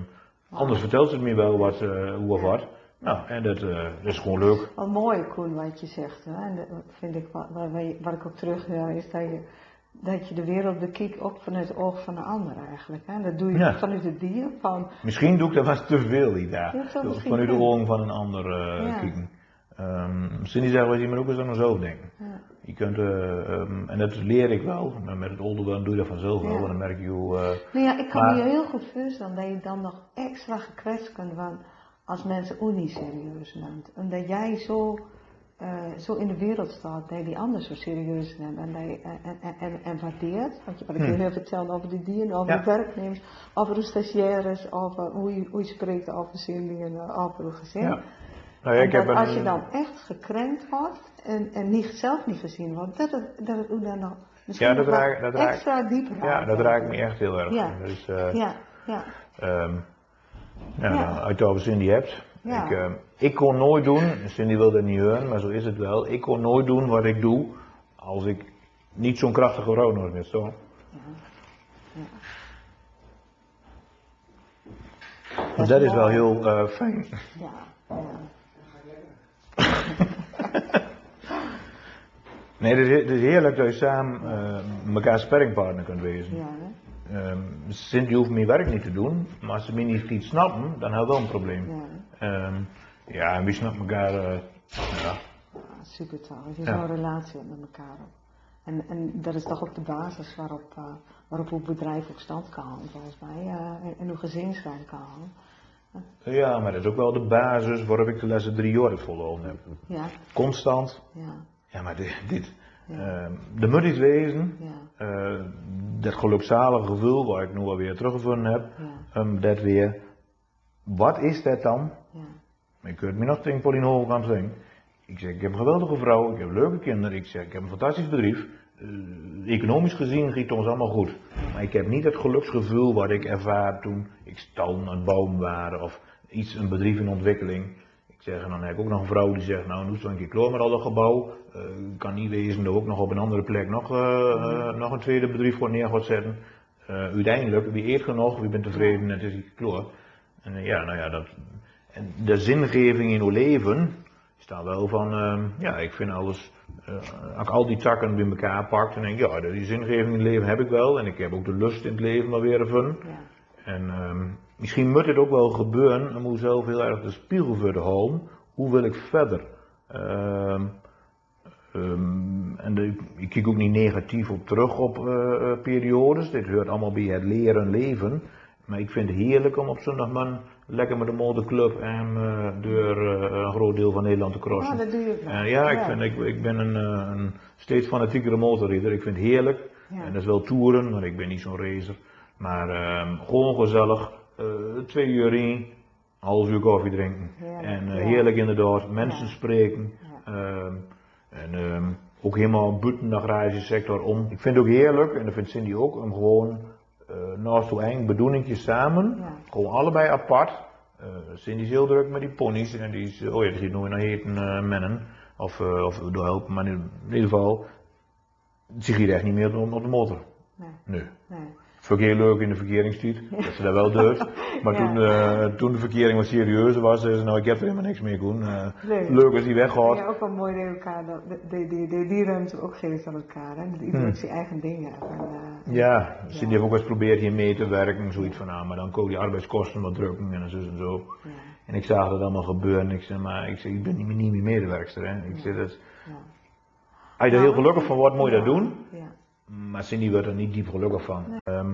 anders vertelt ze het me wel wat, eh, hoe of wat. Nou, en dat, eh, dat is gewoon leuk.
Wat mooi, Koen, wat je zegt. Hè? En dat vind ik, wat, wat, ik ook terughoor, is dat je, dat je de wereld bekijkt ook vanuit het oog van de ander eigenlijk. Hè? Dat doe je
Ja.
vanuit het dier, van,
Misschien doe ik dat wat te veel die daar.
Ja,
vanuit de ogen van een ander eh
Ja.
kijken. Ehm Cindy zegt wel, je moet ook eens aan mezelf denken.
ja.
Je kunt, ehm, en dat leer ik wel, met het worden doe je dat vanzelf wel,
Ja.
dan merk je hoe... eh,
Nou ja, ik kan
Maar-
me je heel goed voorstellen dat je dan nog extra gekwetst kunt worden als mensen ook niet serieus neemt. Omdat jij zo, eh, zo in de wereld staat, dat je die anderen zo serieus neemt en, dat je, en, en, en, en waardeert. Want je wat ik
Hm.
heel vertellen over de dieren, over
Ja.
de werknemers, over de stagiaires, over hoe je, hoe je spreekt over zendingen, over hoe gezin.
ja. Nou ja, ik heb een,
als je dan echt gekrenkt wordt en, en niet, zelf niet gezien wordt, dat het, dat het ook dan nog misschien
Ja, dat dat
extra dieper
ja,
raakt.
dat raakt me echt heel erg.
Ja.
Dus, eh,
Ja, ja.
ehm, ja,
Ja.
nou, het over Cindy hebt.
Ja.
Ik, ehm, ik kon nooit doen, Cindy wil dat niet horen, maar zo is het wel. Ik kon nooit doen wat ik doe als ik niet zo'n krachtige meer stond. Dus dat is wel heel eh, fijn.
Ja, ja.
Nee, het is, heerlijk dat je samen eh elkaar sparringpartner kunt wezen.
ja hè?
Ehm, hoeft mijn werk niet te doen, maar als ze me niet iets snappen, dan hebben we wel een probleem.
ja.
Ehm, ja, en wie snapt elkaar, eh, ja.
Ja, super toch. Je
Ja.
zo'n relatie hebt met elkaar. En, en dat is toch ook de basis waarop, eh, waarop uw bedrijf ook stand kan houden, volgens mij. en, uw gezin stand kan houden.
ja, maar dat is ook wel de basis waarop ik de laatste drie jaar het volhouden heb.
Ja,
Constant,
ja,
ja maar dit, dit
Ja.
ehm, de moet iets wezen,
ja,
eh, dat gelukzalige gevoel waar ik nu alweer teruggevonden heb,
ja,
ehm, dat weer, wat is dat dan?
ja.
Ik kunt me nog tegen Pauline Hoogkamp zeggen. Ik zeg, ik heb een geweldige vrouw, ik heb leuke kinderen, ik zeg, ik heb een fantastisch bedrijf. Eh, economisch gezien giet het ons allemaal goed. Maar ik heb niet het geluksgevoel wat ik ervaar toen ik stal het bouwen waren of iets, een bedrijf in ontwikkeling. Ik zeg, en dan heb ik ook nog een vrouw die zegt, nou, nu een keer klaar met al dat gebouw. Eh, kan niet wezen dat ook nog op een andere plek nog, eh, eh, nog een tweede bedrijf voor neer gaat zetten. Uiteindelijk, wie eet genoeg, wie bent tevreden, het is een keer klaar. En ja, nou ja, dat, en de zingeving in uw leven staat wel van, ehm, ja, ik vind alles, als ik al die takken bij elkaar pak, dan denk ik, ja, die zingeving in het leven heb ik wel. En ik heb ook de lust in het leven wel weer ervan.
ja.
En ehm, misschien moet het ook wel gebeuren om zelf heel erg de spiegel voor te houden. Hoe wil ik verder? Ehm, ehm, en de- ik kijk ook niet negatief op terug op eh, eh, periodes. Dit hoort allemaal bij het leren leven. Maar ik vind het heerlijk om op zondagman lekker met de motorclub en eh, door een groot deel van Nederland te crossen.
dat doe ook wel.
En ja, ik, vind, ik, ik ben een, een steeds fanatiekere motorrijder. Ik vind het heerlijk.
Ja.
En dat is wel toeren, maar ik ben niet zo'n racer. Maar ehm, gewoon gezellig. Eh, twee uur in, half uur koffie drinken.
Heerlijk,
en
ja.
heerlijk inderdaad, mensen
Ja.
spreken.
Ja.
Ehm, en ehm, ook helemaal buiten de agrarische sector om. Ik vind het ook heerlijk, en dat vindt Cindy ook, om gewoon eh naast hoe eigen bedoelingjes samen,
Ja.
gewoon allebei apart. Eh Cindy is heel druk met die ponies en die is, oh ja, die zit nooit naar heten mennen. Of, of door helpen, maar in, in ieder geval, ze giet echt niet meer op, op de motor.
Nee,
Nee.
nee.
Vond ik heel leuk in de verkeringstijd, dat ze dat wel deed. Maar
Ja.
toen, eh, toen de verkering wat serieuzer was, zei ze, nou ik heb er helemaal niks meer Koen. Eh,
Nee.
Leuk als die weggaat.
Ja, ook wel mooi dat elkaar, die, die, die, die ruimte ook geeft aan elkaar. Hè? Dat iedereen
Hmm.
zijn eigen dingen. En, eh,
Ja, Cindy heeft ook eens geprobeerd hier mee te werken, zoiets van, nou, maar dan komen die arbeidskosten wat drukken en zo en zo.
ja,
En ik zag dat allemaal gebeuren. Ik zei, maar ik, zeg, ik ben niet, niet meer medewerkster. Hè. Ik zeg, dat,
ja.
als je er heel gelukkig van wordt, moet je dat doen.
Ja,
Maar Cindy wordt er niet diep gelukkig van. Ehm,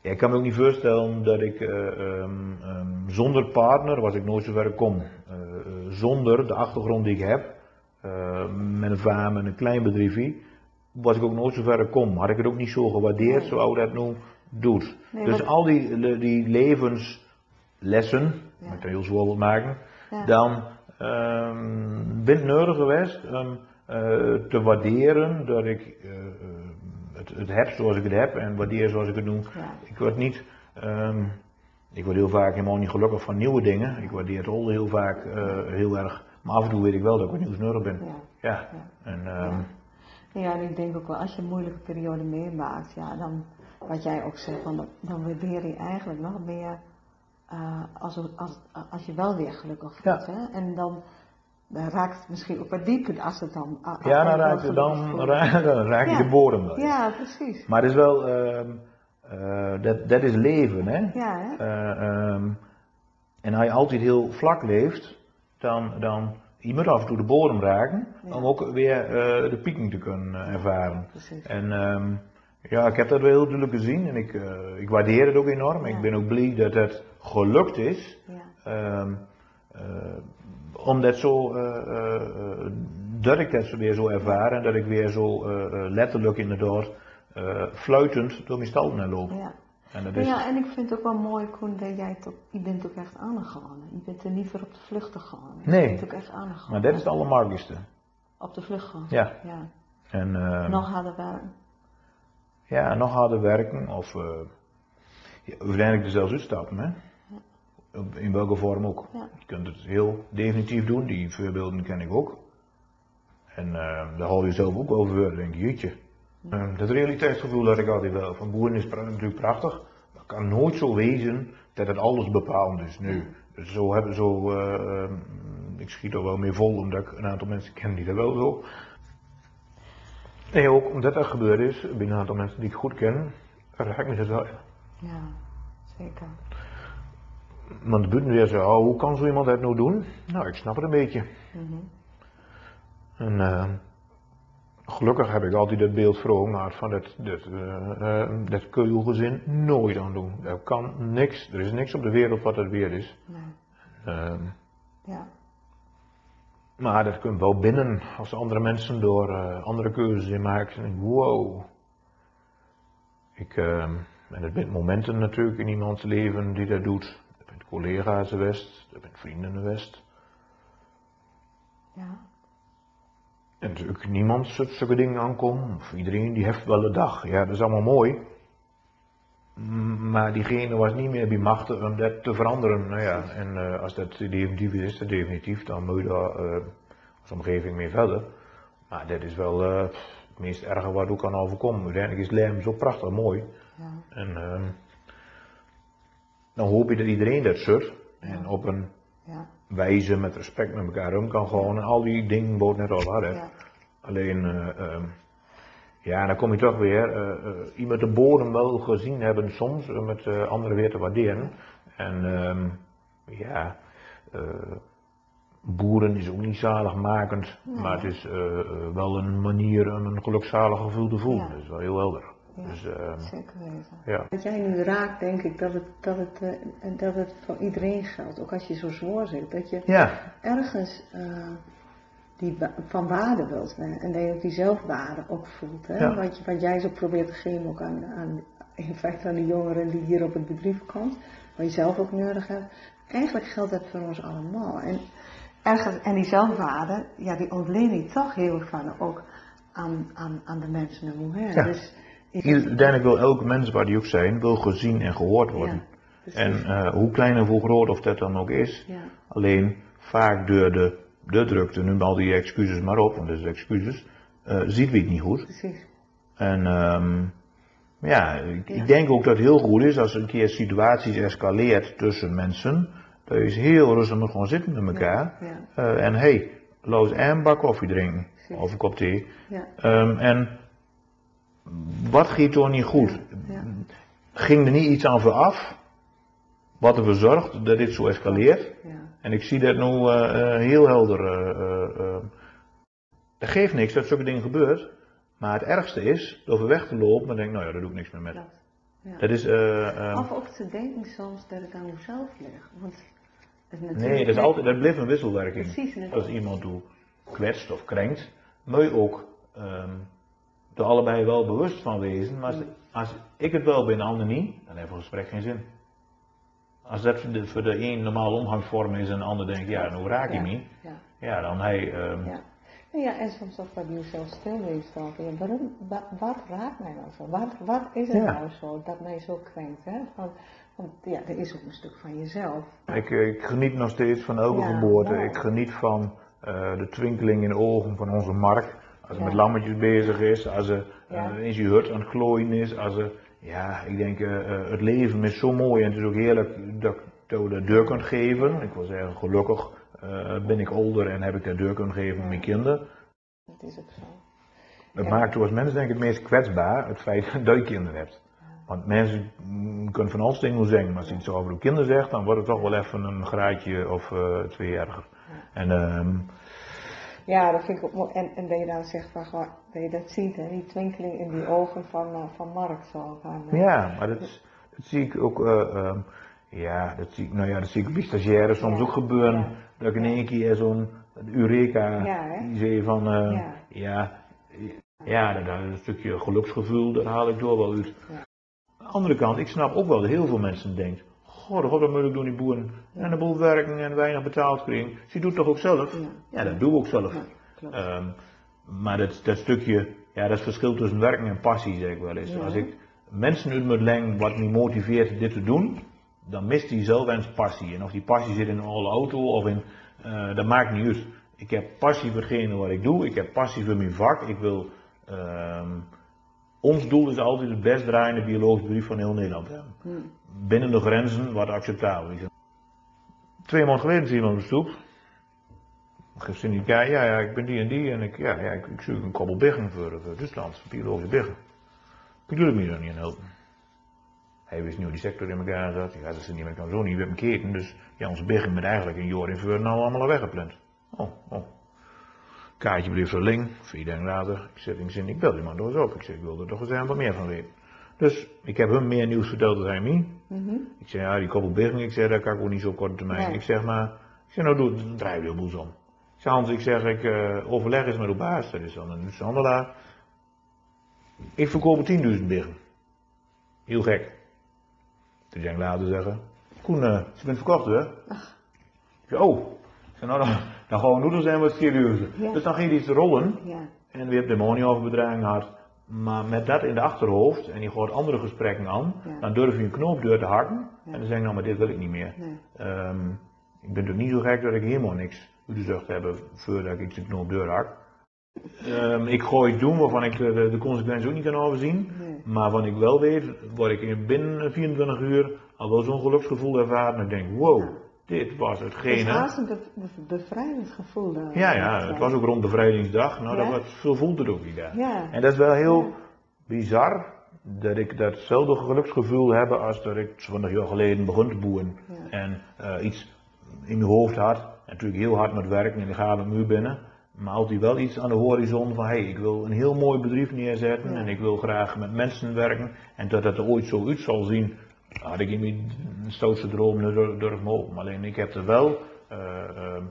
ja, ik kan me ook niet voorstellen dat ik eh, ehm, ehm, zonder partner, was ik nooit zover kom. Eh, eh, zonder de achtergrond die ik heb, met een vader, met een klein bedrijfje, was ik ook nooit zover kom. Had ik het ook niet zo gewaardeerd,
Nee.
zoals dat nu doet.
Nee,
dus
wat-
al die, die levenslessen,
Ja.
moet ik er heel zwaar wil maken,
Ja.
dan ben ik nodig geweest om eh, te waarderen dat ik het, het heb zoals ik het heb en waardeer zoals ik het doe.
Ja.
Ik word niet, ehm, ik word heel vaak helemaal niet gelukkig van nieuwe dingen. Ik waardeer het al heel vaak eh, heel erg, maar af en toe weet ik wel dat ik wat nieuws nodig ben.
Ja.
Ja,
Ja.
en ehm,
Ja, en ik denk ook wel, als je een moeilijke periode meemaakt, ja, dan, wat jij ook zegt, van, dan waardeer je eigenlijk nog meer eh, als, als, als je wel weer gelukkig.
Ja.
Hè? En dan, dan raakt het misschien ook wat dieper als het dan. als
ja, dan dan, dan raak je
Ja.
de bodem wel.
Ja, precies.
Maar het is wel, ehm, eh, dat, dat is leven, hè.
Ja, hè?
Eh, ehm, en als je altijd heel vlak leeft, dan, dan je moet af en toe de bodem raken
Ja.
om ook weer eh, de pieken te kunnen ervaren.
Precies.
En ehm, ja, ik heb dat wel heel duidelijk gezien en ik, ik waardeer het ook enorm.
Ja.
Ik ben ook blij dat het gelukt is.
Ja.
Eh, om dat zo, eh, eh, eh, dat ik dat weer zo ervaar en dat ik weer zo letterlijk inderdaad fluitend door mijn stal naar loop.
Ja.
En dat is,
ja, en ik vind het ook wel mooi, Koen, dat jij het ook, je bent ook echt aangegaan. Je bent er niet voor op de vlucht gegaan. Je
Nee.
bent ook echt aangegaan.
maar dat is het allermakkelijkste.
Op de vlucht gaan.
Ja.
ja.
En ehm,
Nog harder werken.
ja, nog harder werken of ja, uiteindelijk er zelfs uitstappen. Hè? In welke vorm ook.
Ja.
Je kunt het heel definitief doen, die voorbeelden ken ik ook. En ehm, daar haal je zelf ook wel voor, denk je, jeetje. Ehm, dat realiteitsgevoel dat ik altijd wel van boeren is pra- natuurlijk prachtig. Maar het kan nooit zo wezen dat het alles bepalend is nu. Dus zo hebben zo, eh, ehm, ik schiet er wel mee vol omdat ik een aantal mensen ken die dat wel zo. Nee, ook omdat dat gebeurd is, binnen een aantal mensen die ik goed ken, raakt me dat wel.
Ja, zeker.
Want buiten weer zo, oh, hoe kan zo iemand dat nou doen? Nou, ik snap het een beetje.
Mhm.
En eh, gelukkig heb ik altijd dat beeld voor gehad van dat, dat, eh, dat keulgezin nooit aan doen. Er kan niks, er is niks op de wereld wat het weer is.
Nee.
Ehm,
Ja.
maar dat kunt wel binnen als andere mensen door andere keuzes in maken. En denk, wow. Ik, ehm, en het zijn momenten natuurlijk in iemands leven die dat doet. Zijn collega's geweest, er zijn vrienden geweest.
Ja.
En natuurlijk niemand zulke dingen aankomt. Of iedereen die heeft wel een dag. Ja, dat is allemaal mooi. Maar diegene was niet meer bij machten om dat te veranderen. Nou ja, en eh, als dat definitief is, dat definitief. Dan moet je daar eh, als omgeving mee verder. Maar dat is wel eh, het meest erge wat ook kan overkomen. Uiteindelijk is Lijm zo prachtig mooi.
Ja.
En ehm, dan hoop je dat iedereen dat zult. En op een
Ja.
wijze met respect met elkaar om kan gaan. En al die dingen bood net al hadden.
Ja.
Alleen, eh, ehm, ja, dan kom je toch weer, eh, eh, iemand de bodem wel gezien hebben soms, om het anderen weer te waarderen. En ehm, ja, boeren is ook niet zaligmakend,
Nee.
maar het is wel een manier om een gelukzalig gevoel te voelen.
Ja.
Dat is wel heel helder.
Ja.
Dus ehm,
Zeker weten.
ja.
Wat jij nu raakt, denk ik dat het, dat, het, eh, dat het voor iedereen geldt. Ook als je zo zwaar zit. Dat je
Ja,
ergens eh, die van waarde wilt. Hè? En dat je ook die zelfwaarde ook voelt. Hè?
Ja.
Wat, je, wat jij zo probeert te geven ook aan, aan, in feite aan de jongeren die hier op het bedrijf komt. Wat je zelf ook nodig hebt. Eigenlijk geldt dat voor ons allemaal. En, ergens, en die zelfwaarde, ja, die ontleen je toch heel van ook aan, aan, aan de mensen om je heen.
Ja.
Dus,
uiteindelijk wil elke mens waar die ook zijn, wil gezien en gehoord worden.
Ja,
en eh, hoe klein of hoe groot of dat dan ook is,
Ja.
Alleen vaak door de, de drukte, noem al die excuses maar op, want dat is excuses, eh, ziet wie het niet goed.
Precies.
En ehm, ja, ik,
Ja.
ik denk ook dat het heel goed is als een keer situaties escaleert tussen mensen, dat eens heel rustig moet gewoon zitten met elkaar. Eh, en hey, laat eens een bak koffie drinken,
Precies.
of een kop thee.
Ja.
Ehm, en wat ging toch niet goed?
Ja.
Ging er niet iets aan vooraf, wat ervoor zorgt dat dit zo escaleert?
Ja.
En ik zie dat nu eh, eh, heel helder. eh. Het geeft niks dat zulke dingen gebeurt. Maar het ergste is, door weg te lopen, dan denk ik, nou ja, daar doe ik niks meer met.
Klopt. Ja.
Dat is,
Of ook te denken soms dat het aan onszelf ligt. Want
nee, dat, is altijd, dat blijft een wisselwerking.
Precies.
Als iemand toe kwetst of krenkt, moet je ook ehm er allebei wel bewust van wezen. Maar als als ik het wel ben en de ander niet, dan heeft een gesprek geen zin. Als dat voor de, voor de een normale omgangsvorm is en de ander denkt, ja, nou raak je me,
Ja.
ja, dan hij, ehm,
Ja. Nou ja, en soms ook bij jezelf stilwezen van, ja, waarom, wa- wat raakt mij nou zo? Wat, wat is het nou zo dat mij zo krenkt? Hè? Van, want ja, er is ook een stuk van jezelf.
Ik, ik geniet nog steeds van elke geboorte. Ik geniet van eh, de twinkeling in de ogen van onze Mark. Als hij met lammetjes bezig is, als hij eh, in zijn hut aan het klooien is. Als hij, ja, ik denk, eh, eh, het leven is zo mooi en het is ook heerlijk dat dat de deur kunt geven. Ik wil zeggen, gelukkig ben ik ouder en heb ik de deur kunnen geven aan mijn kinderen.
Dat is ook zo.
Dat
Ja.
maakt u als mens denk ik het meest kwetsbaar, het feit dat je kinderen hebt. Want mensen mm, kunnen van alles dingen zeggen, maar als je iets over uw kinderen zegt, dan wordt het toch wel even een graadje of eh, twee erger. En ehm,
Ja, dat vind ik ook mooi. En, en dat je dan zegt van, gewoon, dat je dat ziet, hè? die twinkeling in die ogen van, eh, van Mark. Zo, van, eh,
ja, maar dat, dat zie ik ook, ehm, ja, dat zie ik, nou ja, dat zie ik bij stagiaires soms
Ja.
ook gebeuren.
Ja.
Dat ik in één keer zo'n Eureka
Ja,
die zei van,
Ja.
ja, ja, dat, dat is een stukje geluksgevoel, daar haal ik door wel uit.
Ja.
Aan de andere kant, ik snap ook wel dat heel veel mensen denken, god, god, wat moet ik doen die boeren en een boel werken en weinig betaald krijgen. Ze doet toch ook zelf?
Ja.
Dat doe ik ook zelf.
Ja.
Ehm, maar dat, dat stukje, ja, dat is het verschil tussen werken en passie, zeg ik wel eens.
Ja.
Als ik mensen uit moet leggen wat me motiveert dit te doen, dan mist die zelf eens passie. En of die passie zit in een oude auto of in, eh, dat maakt niet uit. Ik heb passie voor hetgene wat ik doe, ik heb passie voor mijn vak. Ik wil, ehm, ons doel is altijd het best draaiende biologisch bedrijf van heel Nederland hebben.
Hm.
Binnen de grenzen wat acceptabel is. Twee maanden geleden je iemand op de stoep. Ze niet, ja, ja, ja, ik ben die en die en ik, ja, ja, ik, zoek een koppel biggen voor, voor Rusland, biologische biggen. Ik doe me daar niet aan helpen. Hij wist niet hoe die sector in elkaar zat. Ja, dat is niet meer kan zo niet met keten, dus ja, onze biggen met eigenlijk een jaar in voor nou allemaal al weggepland. Oh, oh. Kaartje bleef zo ling, vier dagen later, ik zet in zin, ik bel die man door eens op. Ik zeg, ik wil er toch eens wat meer van weten. Dus ik heb hem meer nieuws verteld dan hij mij.
Mhm.
Ik zei, ja, die koppel ik zeg, dat kan ik ook niet zo op korte termijn.
Nee.
Ik zeg maar, ik zeg, nou doe het, draai je de boel om. Ik zeg, Hans, ik zeg, ik eh, overleg eens met uw baas, dat is dan een handelaar. Ik verkoop 10.000 biggen. Heel gek. Toen zei ik later zeggen, Koen, eh, ze bent verkocht, hè? Ik zei, oh. Ik zei, nou, dan, dan gaan we noedels zijn wat serieuzer.
Ja.
Dus dan ging hij iets rollen.
Ja,
En we hebben de money over bedragen gehad. Maar met dat in de achterhoofd, en je hoort andere gesprekken aan,
Ja.
dan durf je een knoop deur te hakken.
Ja.
En dan zeg ik, nou, maar dit wil ik niet meer.
nee.
Ehm, ik ben natuurlijk niet zo gek dat ik helemaal niks uitgezocht heb voordat ik iets de knoop deur hak. Ehm, ik gooi doen waarvan ik de, de, consequenties ook niet kan overzien.
Nee.
Maar wat ik wel weet, word ik in binnen 24 uur al wel zo'n geluksgevoel ervaren. En denk, wow, dit was
Het
hetgene.
haast een be- be- bevrijdend gevoel. eh,
Ja, ja, het
eh,
was ook rond bevrijdingsdag. Nou,
Ja?
dat was, zo voelt het ook die dag.
Ja.
En dat is wel heel
Ja.
bizar dat ik datzelfde geluksgevoel heb als dat ik 20 jaar geleden begon te boeren.
Ja.
En eh, iets in mijn hoofd had. En natuurlijk heel hard met werken en ik ga de muur binnen. Maar altijd wel iets aan de horizon van, hé, hey, ik wil een heel mooi bedrijf neerzetten en ik wil graag met mensen werken. En dat dat er ooit zo uit zal zien, had ik in mijn stoutste droom durf durf mogen. Alleen ik heb er wel eh eh,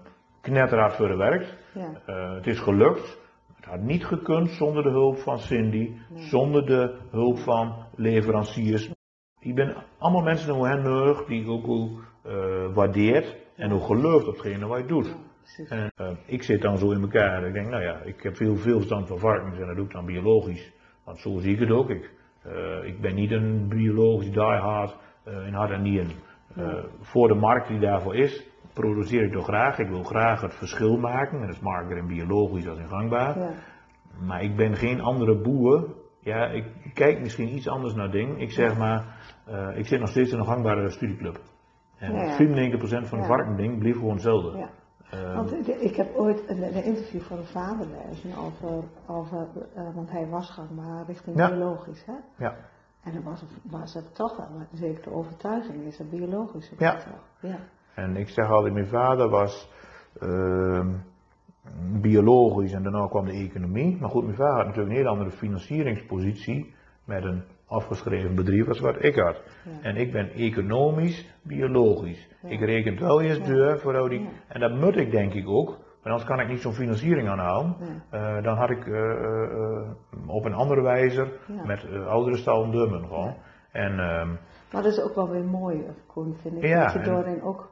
knetterhard voor gewerkt.
Ja.
Eh, het is gelukt. Het had niet gekund zonder de hulp van Cindy,
Nee.
zonder de hulp van leveranciers. Ik ben allemaal mensen om hen nodig die ook ook, eh, waardeert en ook gelooft op hetgene wat je doet.
Ja.
En ik zit dan zo in elkaar. Ik denk, nou ja, ik heb veel, veel verstand van varkens en dat doe ik dan biologisch. Want zo zie ik het ook. Ik, eh, ik ben niet een biologisch diehard eh in hart en nieren. Eh. Voor de markt die daarvoor is, produceer ik toch graag. Ik wil graag het verschil maken. En dat is makkelijker in biologisch als in gangbaar.
Ja.
Maar ik ben geen andere boer. Ja, ik kijk misschien iets anders naar dingen. Ik zeg maar, ik zit nog steeds in een gangbare studieclub. En
Ja, ja.
95% van de varkending bleef gewoon hetzelfde. Ehm,
Want ik- ik heb ooit een, een interview van een vader gelezen over, over eh, want hij was gangbaar richting
Ja.
biologisch. Hè?
ja.
En dan was het, was het toch wel een zekere overtuiging, is het biologisch
Ja.
toch? Ja.
En ik zeg altijd, mijn vader was ehm, biologisch en daarna kwam de economie. Maar goed, mijn vader had natuurlijk een hele andere financieringspositie met een afgeschreven bedrijf als wat ik had.
Ja.
En ik ben economisch, biologisch.
Ja.
Ik reken wel eens deur voor die.
Ja.
En dat moet ik denk ik ook, Want anders kan ik niet zo'n financiering aanhouden. Eh, dan had ik eh, eh, op een andere wijze met oudere stal dummen gewoon. En ehm,
Maar dat is ook wel weer mooi, of Koen, vind ik.
Ja,
dat je
en-
daarin ook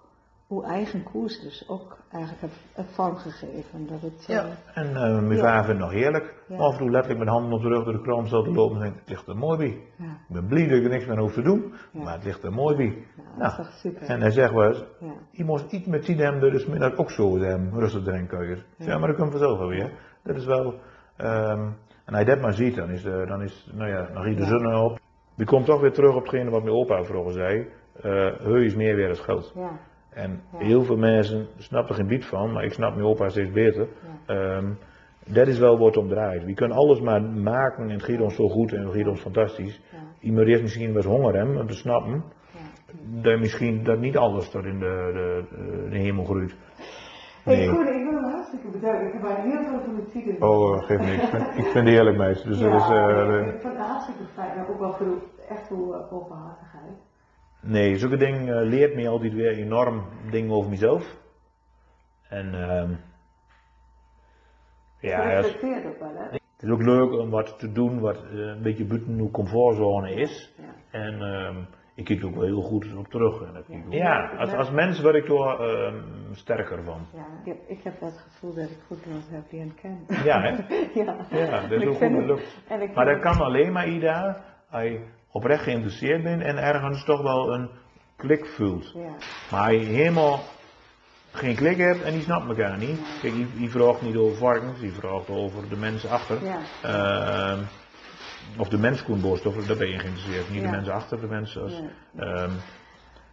uw eigen koers dus ook eigenlijk hebt, hebt vormgegeven. Dat het,
Ja,
eh,
en eh, mijn
Ja.
vader vindt het nog heerlijk.
Ja.
Af en toe letterlijk met handen op de rug door de kroon staat te lopen en denkt, het ligt er mooi bij.
ja,
Ik ben blij dat ik er niks meer hoef te doen, maar het ligt er mooi bij.
ja, dat
Nou,
is toch super.
En hij zegt wel eens, je moest iets met die hem dus middag ook zo hem rustig drinken. Ja. maar dat komt vanzelf wel weer. Dat is wel, ehm, en als je dat maar ziet, dan is, de, dan is nou ja, dan giet de zon op. Die komt toch weer terug op hetgene wat mijn opa vroeger zei. eh heu is meer weer als geld.
ja,
En
Ja.
heel veel mensen snappen er geen bied van, maar ik snap mijn opa steeds beter.
ja,
Ehm, dat is wel wat het om draait. We kunnen alles maar maken en het gaat ons zo goed en het gaat ons fantastisch.
ja,
Iemand heeft misschien wel eens honger hebben om te snappen
ja.
dat misschien dat niet alles tot in de, de, de, hemel groeit.
Hey
Nee.
Koen, ik wil hem hartstikke bedanken. Ik heb heel veel van het zieken.
Oh, eh, geef niks. Ik vind, ik vind het heerlijk meisje. Dus dat is,
ja,
eh,
nee,
eh,
ik vond het hartstikke fijn. maar Ook wel voor echt uw uh, openhartigheid.
Nee, zulke dingen eh, leert me altijd weer enorm dingen over mezelf. En ehm ja,
Ja,
als-
reflecteert ook wel, hè?
het is ook leuk om wat te doen wat eh, een beetje buiten uw comfortzone is.
Ja.
En ehm, ik kijk er ook wel heel goed op terug. En dat
Ja.
ja, als, als mens word ik er ehm, sterker van.
Ja, ik heb, ik heb het gevoel dat ik goed iemand heb die hen kent.
Ja, hè?
ja.
Ja, dat is ook goed
het-
gelukt. Maar dat kan alleen maar, Ida, als je oprecht geïnteresseerd bent en ergens toch wel een klik voelt.
Ja,
Maar je helemaal geen klik hebt en die snapt elkaar niet. Kijk, die, die vraagt niet over varkens, die vraagt over de mensen achter.
ja,
Ehm, of de mens Boorstof, daar ben je geïnteresseerd. Niet
Ja.
de mensen achter, de mensen als...
Nee.
ehm,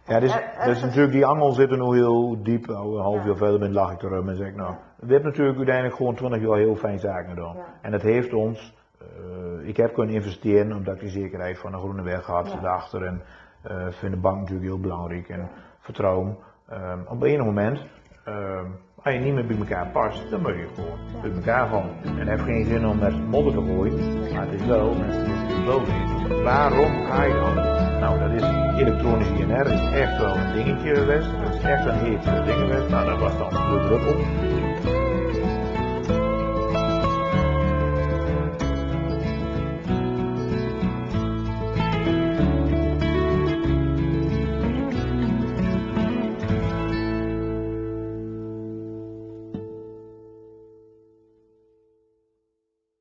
ja, dus,
Er- er
dus natuurlijk, die angel zit er nu heel diep. Nou, Een half
Ja.
jaar verder ben lach ik erom en zeg ik nou... We hebben natuurlijk uiteindelijk gewoon 20 jaar heel fijn zaken gedaan.
Ja.
En dat heeft ons... eh, ik heb kunnen investeren omdat ik die zekerheid van een groene weg had
Ja.
daarachter. En eh vind de bank natuurlijk heel belangrijk. En vertrouwen. Ehm, op een moment... ehm, als je niet meer bij elkaar past, dan moet je gewoon bij elkaar gaan. En het heeft geen zin om met modder te gooien. Maar het is wel, wel weten, waarom ga je dan? Nou, dat is elektronisch INR, is echt wel een dingetje geweest. Dat is echt een heet ding geweest. Nou, dat was dan de druppel.